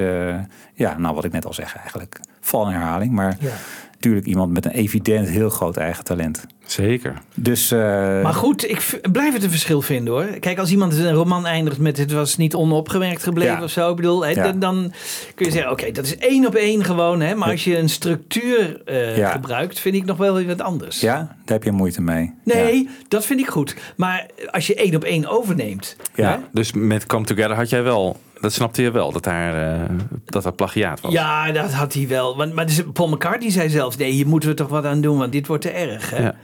ja, nou wat ik net al zeg eigenlijk. Val in herhaling, maar Ja. Natuurlijk iemand met een evident heel groot eigen talent. Zeker. Dus eh, Maar goed, ik blijf het een verschil vinden hoor. Kijk, als iemand een roman eindigt met het was niet onopgemerkt gebleven Ja. of zo. Ik bedoel, Ja. dan, dan kun je zeggen, oké, dat is één op één gewoon. Hè, maar als je een structuur eh, Ja. gebruikt, vind ik nog wel weer wat anders. ja, daar heb je moeite mee. Nee, dat vind ik goed. Maar als je één op één overneemt. Ja. hè, Dus met Come Together had jij wel... Dat snapte je wel, dat daar, eh, dat dat plagiaat was. Ja, dat had hij wel. Want, maar dus Paul McCartney zei zelfs, nee, hier moeten we toch wat aan doen, want dit wordt te erg. Hè? Ja.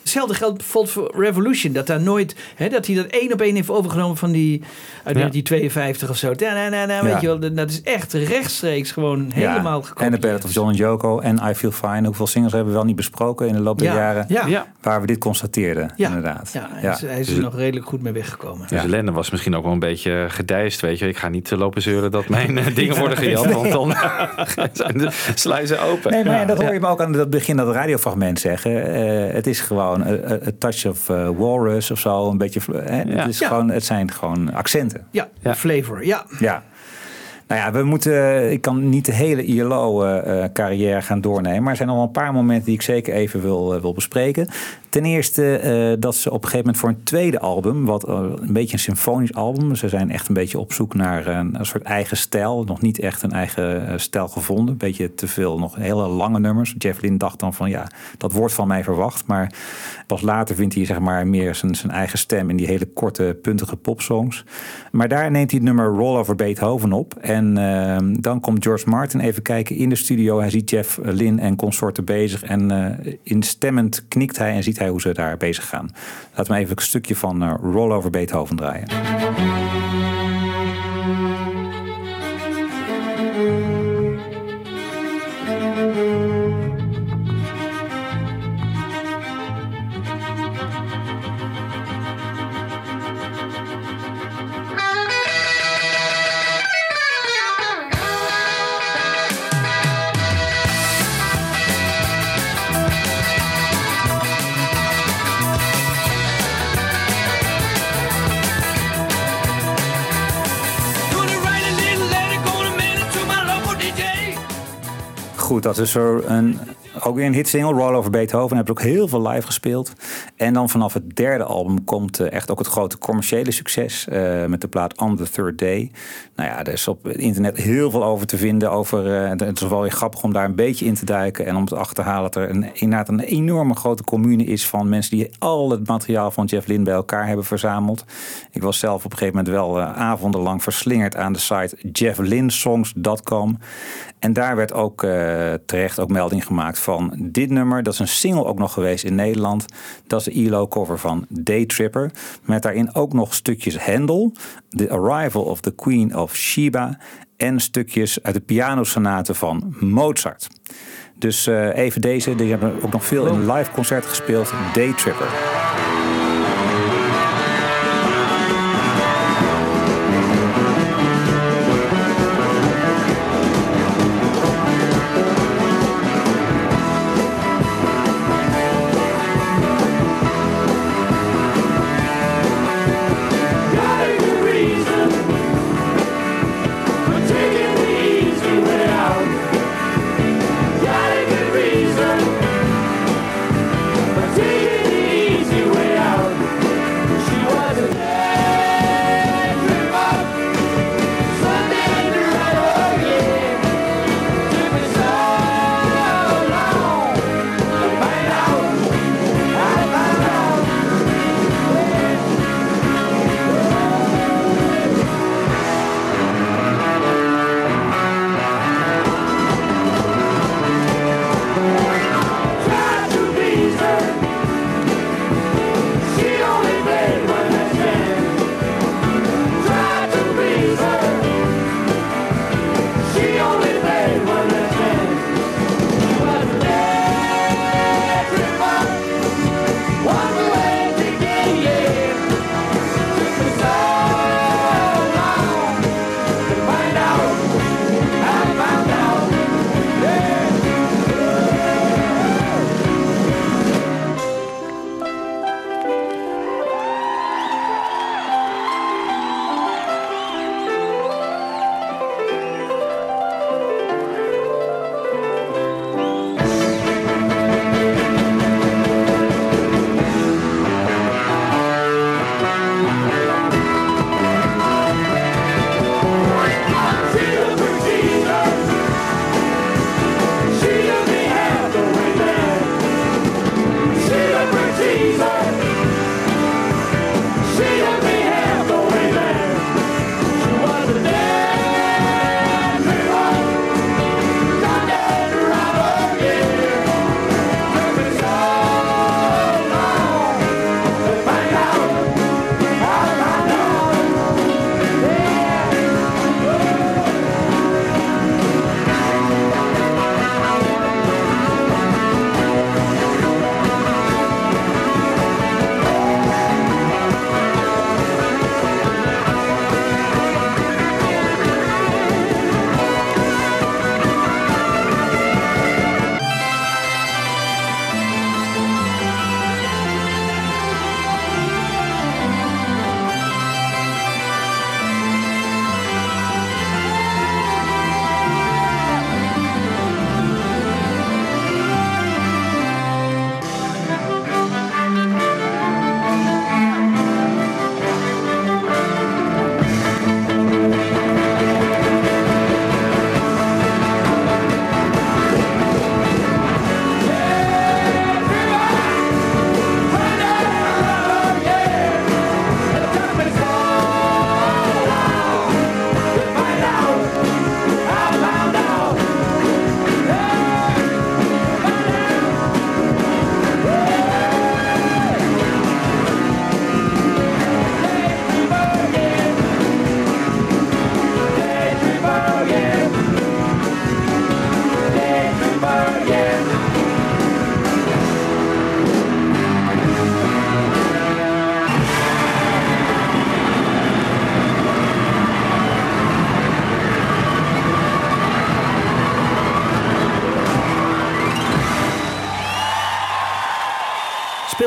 Hetzelfde geldt bijvoorbeeld voor Revolution. Dat daar nooit, hè, dat hij dat één op één heeft overgenomen van die uit Ja. 1952 of zo. Nee, nee, weet Ja. je wel, dat is echt rechtstreeks gewoon helemaal ja. gekomen. En The Ballad of John and Yoko en I Feel Fine. Hoeveel singles hebben we wel niet besproken in de loop der Ja, jaren? ja. Ja. Waar we dit constateerden, Ja, inderdaad. ja, hij is, hij is Dus er nog redelijk goed mee weggekomen. Dus Lennon was misschien ook wel een beetje gedijst, weet je. Ik ga niet eh, lopen zeuren dat mijn eh, dingen worden gejat, want dan *laughs* zijn de sluizen open. Nee, maar ja, dat hoor Ja. je me ook aan het begin dat radiofragment zeggen. Eh, het is gewoon een touch of eh, walrus of zo. Een beetje, hè, het, is Ja. gewoon, het zijn gewoon accenten. Ja, flavor, ja. Ja. Nou ja, we moeten, ik kan niet de hele ILO-carrière gaan doornemen. Maar er zijn nog wel een paar momenten die ik zeker even wil, eh, wil bespreken. Ten eerste eh, dat ze op een gegeven moment voor een tweede album, wat eh, een beetje een symfonisch album. Ze zijn echt een beetje op zoek naar een, soort eigen stijl. Nog niet echt een eigen eh, stijl gevonden. Een beetje te veel, nog hele lange nummers. Jeff Lynne dacht dan van ja, dat wordt van mij verwacht. Maar pas later vindt hij zeg maar meer zijn, zijn eigen stem in die hele korte, puntige popsongs. Maar daar neemt hij het nummer Roll Over Beethoven op. En eh, dan komt George Martin even kijken in de studio. Hij ziet Jeff Lynne en consorten bezig. En instemmend knikt hij en ziet hoe ze daar bezig gaan. Laten we even een stukje van eh, Roll Over Beethoven draaien. Dat is er een, ook weer een hitsingle, Roll Over Beethoven. Hebben ook heel veel live gespeeld. En dan vanaf het derde album komt eh, echt ook het grote commerciële succes. eh, met de plaat On The Third Day. Nou ja, er is op het internet heel veel over te vinden. Over, eh, het is wel weer grappig om daar een beetje in te duiken. En om te achterhalen dat er een, inderdaad een enorme grote commune is van mensen die al het materiaal van Jeff Lynne bij elkaar hebben verzameld. Ik was zelf op een gegeven moment wel avondenlang verslingerd aan de site jefflinsongs.com. En daar werd ook terecht ook melding gemaakt van dit nummer. Dat is een single ook nog geweest in Nederland. Dat is de ELO cover van Daytripper. Met daarin ook nog stukjes Handel. The Arrival of the Queen of Sheba. En stukjes uit de pianosonaten van Mozart. Dus eh, even deze. Die hebben ook nog veel in live concert gespeeld. Daytripper.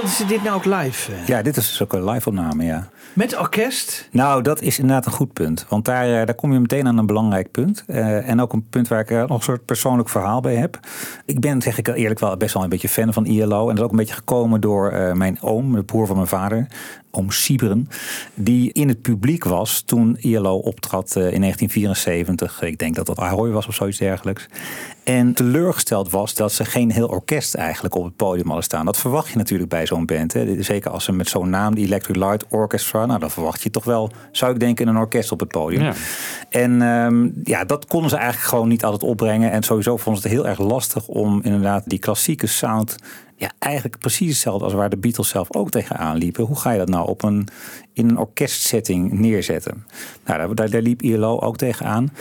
Speelden ze dit nou ook live? eh? Ja, dit is dus ook een live opname, ja. Met orkest? Nou, dat is inderdaad een goed punt. Want daar, eh, daar kom je meteen aan een belangrijk punt. Eh, en ook een punt waar ik nog een soort persoonlijk verhaal bij heb. Ik ben, zeg ik eerlijk wel, best wel een beetje fan van ILO. En dat is ook een beetje gekomen door mijn oom, de broer van mijn vader. Oom Sieberen. Die in het publiek was toen ILO optrad eh, in 1974. Ik denk dat dat Ahoy was of zoiets dergelijks. En teleurgesteld was dat ze geen heel orkest eigenlijk op het podium hadden staan. Dat verwacht je natuurlijk bij zo'n band. Hè. Zeker als ze met zo'n naam, de Electric Light Orchestra. Nou, dan verwacht je toch wel, zou ik denken, een orkest op het podium. Ja. En ehm, ja, dat konden ze eigenlijk gewoon niet altijd opbrengen. En sowieso vonden ze het heel erg lastig om inderdaad die klassieke sound. Ja, eigenlijk precies hetzelfde als waar de Beatles zelf ook tegenaan liepen. Hoe ga je dat nou op een, in een orkestsetting neerzetten? Nou, daar, daar, daar liep ILO ook tegenaan.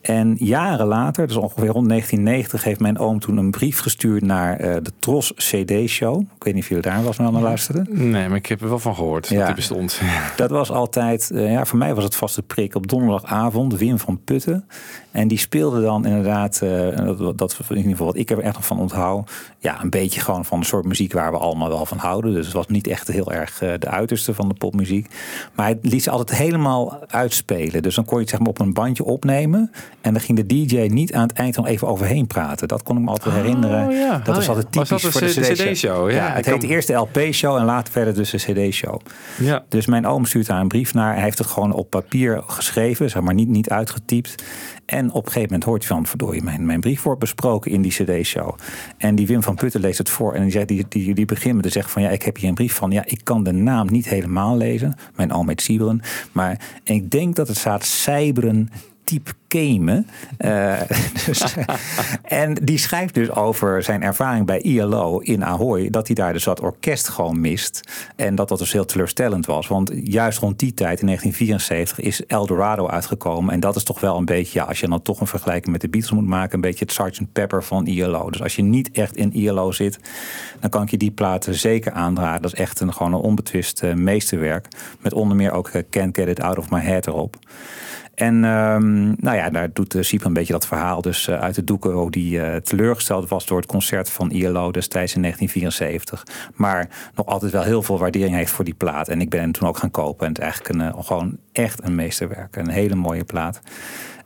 En jaren later, dus ongeveer rond 1990, heeft mijn oom toen een brief gestuurd naar eh, de Tros CD-show. Ik weet niet of jullie daar eens naar luisteren. Nee, maar ik heb er wel van gehoord dat die bestond. *laughs* Dat was altijd, eh, ja, voor mij was het vaste prik op donderdagavond, Wim van Putten. En die speelde dan inderdaad, eh, dat, dat in ieder geval wat ik er echt nog van onthoud, ja, een beetje gewoon van een soort muziek waar we allemaal wel van houden. Dus het was niet echt heel erg de uiterste van de popmuziek. Maar hij liet ze altijd helemaal uitspelen. Dus dan kon je het zeg maar op een bandje opnemen. En dan ging de DJ niet aan het eind dan even overheen praten. Dat kon ik me altijd herinneren. ja. Dat Oh, was ja. altijd Was typisch dat voor de CD CD-show. Ja, het kan- heette eerst de LP-show en later verder dus de CD-show. Ja. Dus mijn oom stuurt daar een brief naar. Hij heeft het gewoon op papier geschreven, zeg maar niet, niet uitgetypt. En op een gegeven moment hoort hij van, verdorie, mijn, mijn brief wordt besproken in die cd-show. En die Wim van Putten leest het voor en die, die, die, die begint met te zeggen van, ja, ik heb hier een brief van. Ja, ik kan de naam niet helemaal lezen. Mijn oom heet Sieberen. Maar ik denk dat het staat Sijberen type Kemen. Eh, *laughs* dus, en die schrijft dus over zijn ervaring bij ILO in Ahoy. Dat hij daar dus dat orkest gewoon mist. En dat dat dus heel teleurstellend was. Want juist rond die tijd, in 1974, is Eldorado uitgekomen. En dat is toch wel een beetje, ja, als je dan toch een vergelijking met de Beatles moet maken, een beetje het Sgt. Pepper van ILO. Dus als je niet echt in ILO zit, dan kan ik je die platen zeker aandragen. Dat is echt een, gewoon een onbetwist meesterwerk. Met onder meer ook eh, Can't Get It Out of My Head erop. En ehm, nou ja, daar doet uh, een beetje dat verhaal dus uh, uit de doeken hoe die uh, teleurgesteld was door het concert van ILO destijds in 1974. Maar nog altijd wel heel veel waardering heeft voor die plaat. En ik ben hem toen ook gaan kopen. En het is eigenlijk een, gewoon echt een meesterwerk. Een hele mooie plaat.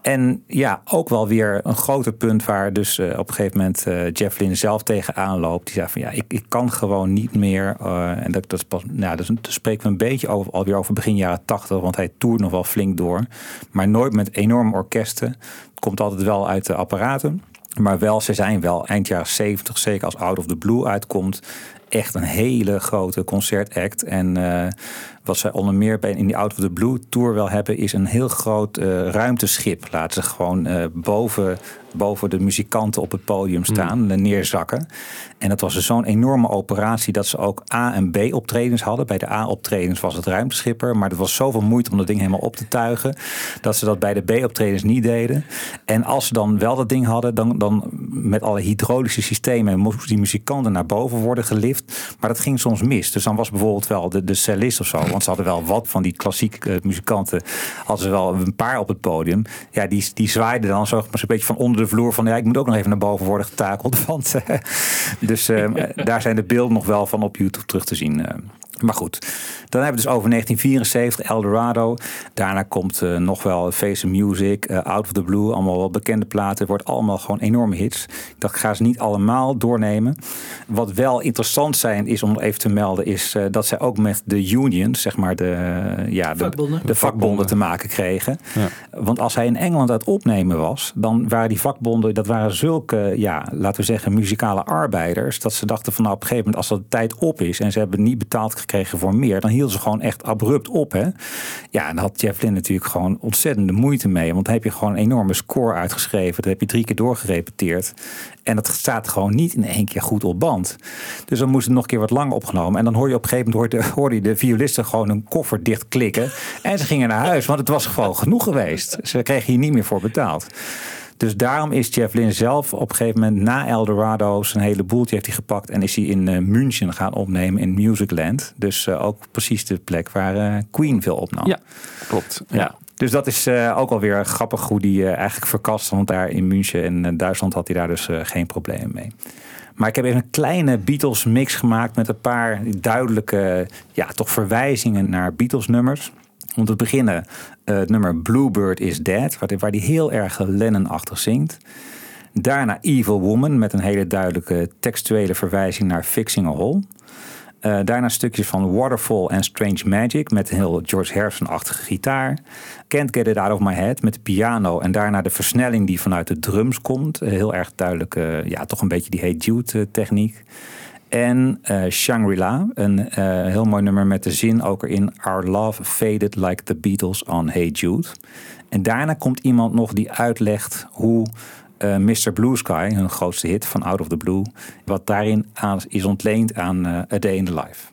En ja, ook wel weer een groter punt waar dus uh, op een gegeven moment uh, Jeff Lynne zelf tegenaan loopt. Die zei van ja, ik, ik kan gewoon niet meer. Uh, en dat, dat, is pas, nou, dat, dat spreken we een beetje over, alweer over begin jaren tachtig. Want hij toert nog wel flink door. Maar nooit met enorme orkesten. Het komt altijd wel uit de apparaten. Maar wel, ze zijn wel eind jaren 70, zeker als Out of the Blue uitkomt. Echt een hele grote concertact. En uh, wat zij onder meer bij in die Out of the Blue tour wel hebben, is een heel groot uh, ruimteschip. Laten ze gewoon uh, boven, boven de muzikanten op het podium staan, mm. neerzakken. En dat was dus zo'n enorme operatie dat ze ook A- en B-optredens hadden. Bij de A-optredens was het ruimteschipper, maar er was zoveel moeite om dat ding helemaal op te tuigen, dat ze dat bij de B-optredens niet deden. En als ze dan wel dat ding hadden, dan, dan met alle hydraulische systemen moesten die muzikanten naar boven worden gelift. Maar dat ging soms mis. Dus dan was bijvoorbeeld wel de, de cellist of zo, want ze hadden wel wat van die klassieke uh, muzikanten, hadden ze wel een paar op het podium. Ja, die, die zwaaiden dan zo een beetje van onder de vloer van ja, ik moet ook nog even naar boven worden getakeld. *laughs* Want, uh, dus uh, *laughs* daar zijn de beelden nog wel van op YouTube terug te zien. Eh. Maar goed, dan hebben we dus over 1974, Eldorado. Daarna komt uh, nog wel Face Music, uh, Out of the Blue, allemaal wel bekende platen. Het wordt allemaal gewoon enorme hits. Ik dacht, ik ga ze niet allemaal doornemen. Wat wel interessant zijn is om even te melden, is uh, dat zij ook met de unions, zeg maar de, ja, de, vakbonden. de vakbonden te maken kregen. Ja. Want als hij in Engeland aan het opnemen was, dan waren die vakbonden, dat waren zulke, ja, laten we zeggen, muzikale arbeiders, dat ze dachten van nou op een gegeven moment, als dat de tijd op is en ze hebben niet betaald gekregen voor meer, dan hielden ze gewoon echt abrupt op. Hè? Ja, en had Jeff natuurlijk gewoon ontzettende moeite mee. Want dan heb je gewoon een enorme score uitgeschreven. Dat heb je drie keer doorgerepeteerd. En dat staat gewoon niet in één keer goed op band. Dus dan moest het nog een keer wat langer opgenomen. En dan hoor je op een gegeven moment hoorde, de violisten gewoon een koffer dicht klikken. En ze gingen naar huis, want het was gewoon genoeg geweest. Ze kregen hier niet meer voor betaald. Dus daarom is Jeff Lynne zelf op een gegeven moment na Eldorado zijn hele boeltje heeft hij gepakt en is hij in uh, München gaan opnemen in Musicland. Dus uh, ook precies de plek waar uh, Queen veel opnam. Ja, klopt. Ja. ja. Dus dat is ook alweer grappig hoe die eigenlijk verkast. Want daar in München en Duitsland had hij daar dus geen problemen mee. Maar ik heb even een kleine Beatles mix gemaakt met een paar duidelijke ja, toch verwijzingen naar Beatles nummers. Om te beginnen eh, het nummer Bluebird is Dead, waar, waar die heel erg Lennon-achtig zingt. Daarna Evil Woman met een hele duidelijke textuele verwijzing naar Fixing a Hole. Eh, daarna stukjes van Waterfall en Strange Magic met een heel George Harrison-achtige gitaar. Can't Get It Out of My Head met de piano en daarna de versnelling die vanuit de drums komt. Eh, heel erg duidelijk, ja, toch een beetje die Hey Jude techniek. En eh, Shangri-La, een eh, heel mooi nummer met de zin ook erin: Our love faded like the Beatles on Hey Jude. En daarna komt iemand nog die uitlegt hoe eh, Mr. Blue Sky, hun grootste hit van Out of the Blue, wat daarin is ontleend aan A Day in the Life.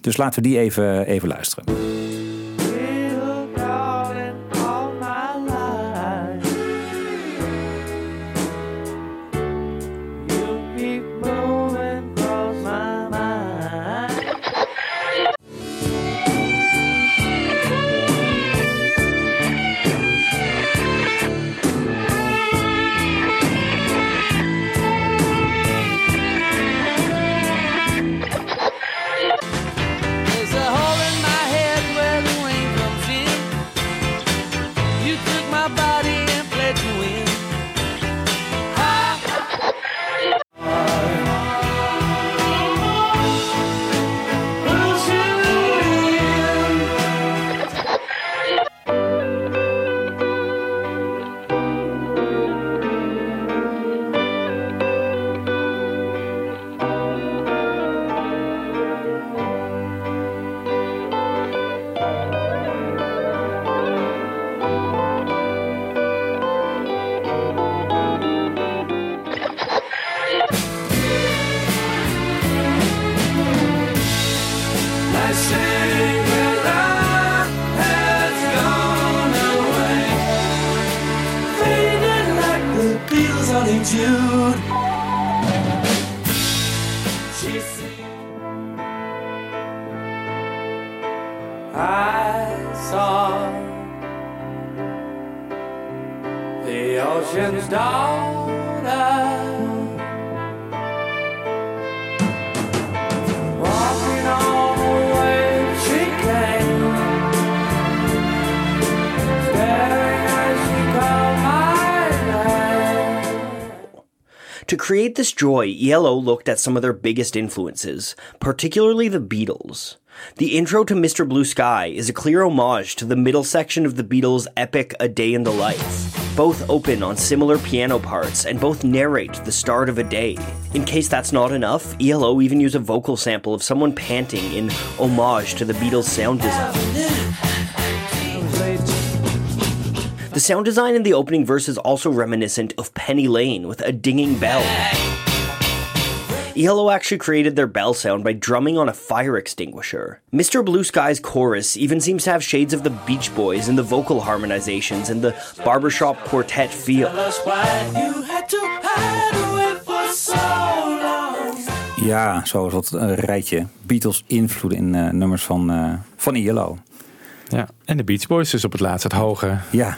Dus laten we die even, even luisteren. On a Jude. She sings. I saw the ocean's daughter. To create this joy, ELO looked at some of their biggest influences, particularly the Beatles. The intro to Mr. Blue Sky is a clear homage to the middle section of the Beatles' epic A Day in the Life. Both open on similar piano parts and both narrate the start of a day. In case that's not enough, ELO even use a vocal sample of someone panting in homage to the Beatles' sound design. The sound design in the opening verse is also reminiscent of Penny Lane with a dinging bell. ELO actually created their bell sound by drumming on a fire extinguisher. Mr. Blue Sky's chorus even seems to have shades of the Beach Boys in the vocal harmonizations and the barbershop quartet feel. Ja, zo is dat een rijtje Beatles invloeden in eh, nummers van, eh van ELO. Ja. En de Beach Boys dus op het laatst, het hoge. Ja,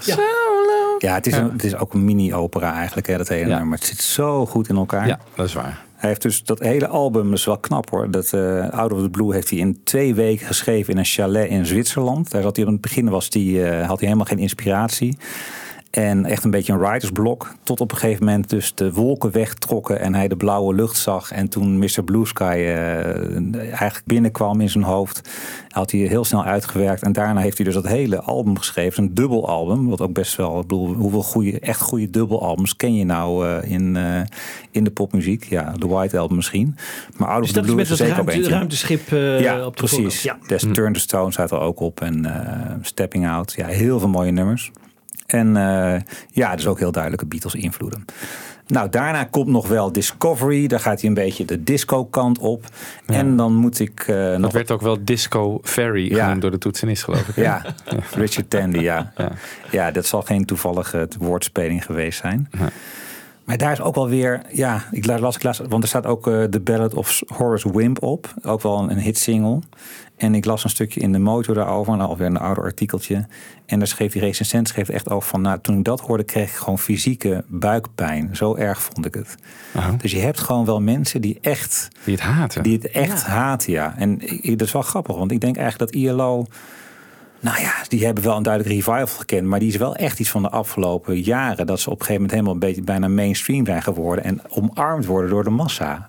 ja. het, is Een, het is ook een mini-opera eigenlijk, hè, dat hele Ja. nummer. Het zit zo goed in elkaar. Ja, dat is waar. Hij heeft dus dat hele album, dat is wel knap hoor. Dat eh, Out of the Blue heeft hij in twee weken geschreven in een chalet in Zwitserland. Daar zat hij op het begin was die, eh, had hij helemaal geen inspiratie. En echt een beetje een writersblok. Tot op een gegeven moment dus de wolken wegtrokken en hij de blauwe lucht zag. En toen Mr. Blue Sky eh, eigenlijk binnenkwam in zijn hoofd, had hij heel snel uitgewerkt. En daarna heeft hij dus dat hele album geschreven. Een dubbelalbum. Wat ook best wel, ik bedoel, hoeveel goede, echt goede dubbelalbums ken je nou eh, in, eh, in de popmuziek? Ja, de White Album misschien. Maar Out of Dus the dat is Blue is er dat zeker ruimte, ruimteschip eh, ja, op de precies. Des Turn the Stone staat er ook op. En eh, Stepping Out. Ja, heel veel mooie nummers. En eh, ja, dus ook heel duidelijke Beatles invloeden. Nou, daarna komt nog wel Discovery. Daar gaat hij een beetje de disco kant op. En dan moet ik eh, Dat nog... werd ook wel Disco Ferry Ja. genoemd door de toetsenist, geloof ik. Ja, Richard Tandy, ja. ja. dat zal geen toevallige woordspeling geweest zijn. Maar daar is ook wel weer, ja, ik la- las, ik las, want er staat ook eh The Ballad of Horace Wimp op. Ook wel een, een hitsingle. En ik las een stukje in de motor daarover, nou, alweer een ouder artikeltje. En daar schreef die recensent schreef echt over van, nou, toen ik dat hoorde, kreeg ik gewoon fysieke buikpijn. Zo erg vond ik het. Dus je hebt gewoon wel mensen die echt, Die het haten. die het echt haten, ja. En ik- dat is wel grappig, want ik denk eigenlijk dat ILO, nou ja, die hebben wel een duidelijk revival gekend, maar die is wel echt iets van de afgelopen jaren dat ze op een gegeven moment helemaal een beetje bijna mainstream zijn geworden en omarmd worden door de massa.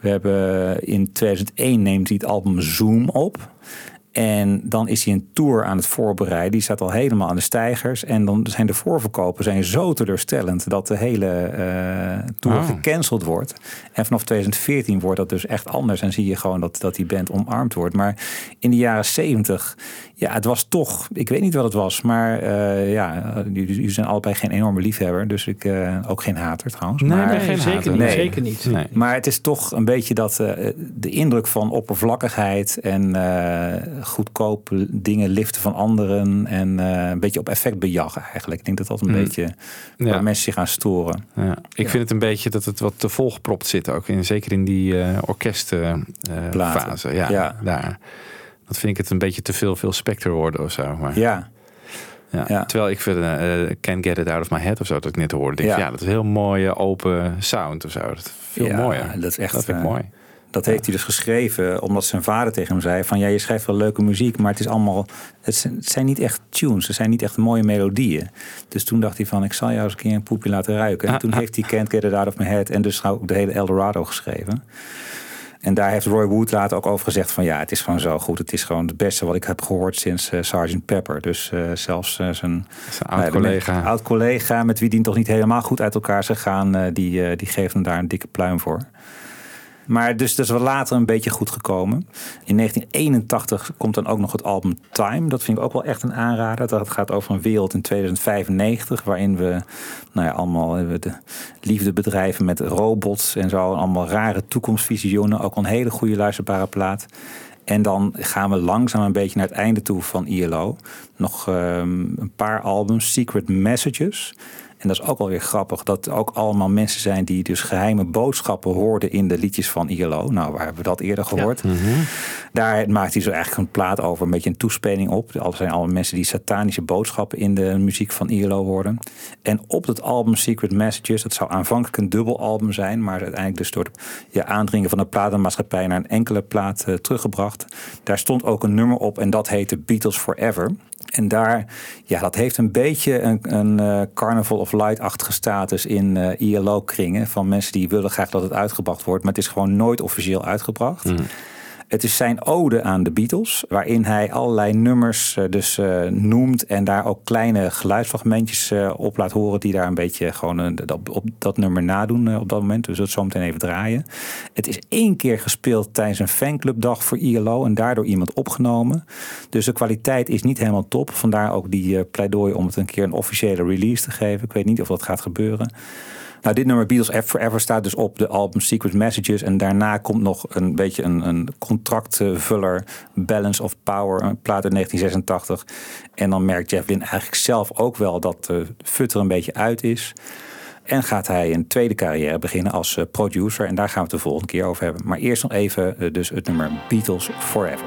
We hebben in 2001 neemt hij het album Zoom op. En dan is hij een tour aan het voorbereiden. Die staat al helemaal aan de stijgers. En dan zijn de voorverkopen zijn zo teleurstellend dat de hele eh tour Oh. gecanceld wordt. En vanaf 2014 wordt dat dus echt anders. En zie je gewoon dat, dat die band omarmd wordt. Maar in de jaren 70, ja, het was toch, ik weet niet wat het was. Maar eh, ja, jullie zijn allebei geen enorme liefhebber. Dus ik eh, ook geen hater trouwens. Nee, maar, nee, geen zeker haten. niet, Nee. zeker niet. Nee. maar het is toch een beetje dat eh, de indruk van oppervlakkigheid en eh, goedkoop dingen liften van anderen en eh, een beetje op effect bejaggen eigenlijk. Ik denk dat dat een Mm. beetje Ja. waar mensen zich aan storen. Ja, ik vind het een beetje dat het wat te volgepropt zit ook. In, zeker in die eh orkestfase. Ja. Daar. Dat vind ik het een beetje te veel, veel Spectre worden of zo. Maar, Ja, ja. ja. Terwijl ik vind eh, Can't Get It Out of My Head of zo, dat ik net hoorde. Denk, Ja. ja. dat is een heel mooie open sound of zo. Dat is veel Ja, mooier. dat is echt, dat vind ik eh, mooi. Dat heeft hij dus geschreven omdat zijn vader tegen hem zei: van ja, je schrijft wel leuke muziek, maar het is allemaal. Het zijn, het zijn niet echt tunes, het zijn niet echt mooie melodieën. Dus toen dacht hij van: ik zal jou eens een keer een poepje laten ruiken. En Ah, toen ah. heeft hij Can't Get It Out of My Head en dus ook de hele Eldorado geschreven. En daar heeft Roy Wood later ook over gezegd van ja, het is gewoon zo goed. Het is gewoon het beste wat ik heb gehoord sinds eh Sgt. Pepper. Dus eh, zelfs eh, zijn oud-collega. oud-collega met wie die toch niet helemaal goed uit elkaar is gegaan, die, die geeft hem daar een dikke pluim voor. Maar dus dat is wel later een beetje goed gekomen. In 1981 komt dan ook nog het album Time. Dat vind ik ook wel echt een aanrader. Dat gaat over een wereld in 2095... waarin we nou ja, allemaal eh, de liefde bedrijven met robots en zo. Allemaal rare toekomstvisioenen. Ook een hele goede luisterbare plaat. En dan gaan we langzaam een beetje naar het einde toe van ILO. Nog ehm, een paar albums, Secret Messages. En dat is ook wel weer grappig, dat er ook allemaal mensen zijn die dus geheime boodschappen hoorden in de liedjes van ILO. Nou, waar hebben we dat eerder gehoord? Daar maakt hij zo eigenlijk een plaat over, een beetje een toespeling op. Er zijn allemaal mensen die satanische boodschappen in de muziek van ILO hoorden. En op dat album Secret Messages, dat zou aanvankelijk een dubbelalbum zijn, maar uiteindelijk dus door het ja, aandringen van de platenmaatschappij naar een enkele plaat eh, teruggebracht. Daar stond ook een nummer op en dat heette Beatles Forever. En daar, ja, dat heeft een beetje een, een eh, Carnival of Light-achtige status in eh, ILO-kringen. Van mensen die willen graag dat het uitgebracht wordt, maar het is gewoon nooit officieel uitgebracht. Het is zijn ode aan de Beatles, waarin hij allerlei nummers eh, dus eh, noemt en daar ook kleine geluidsfragmentjes eh, op laat horen die daar een beetje gewoon dat, op dat nummer nadoen op dat moment. Dus dat zo meteen even draaien. Het is één keer gespeeld tijdens een fanclubdag voor ILO en daardoor iemand opgenomen. Dus de kwaliteit is niet helemaal top. Vandaar ook die pleidooi om het een keer een officiële release te geven. Ik weet niet of dat gaat gebeuren. Nou, dit nummer Beatles Forever staat dus op de album Secret Messages. En daarna komt nog een beetje een, een contractvuller, Balance of Power, een plaat uit 1986. En dan merkt Jeff Lynne eigenlijk zelf ook wel dat de fut er een beetje uit is. En gaat hij een tweede carrière beginnen als eh, producer. En daar gaan we het de volgende keer over hebben. Maar eerst nog even eh, dus het nummer Beatles Forever.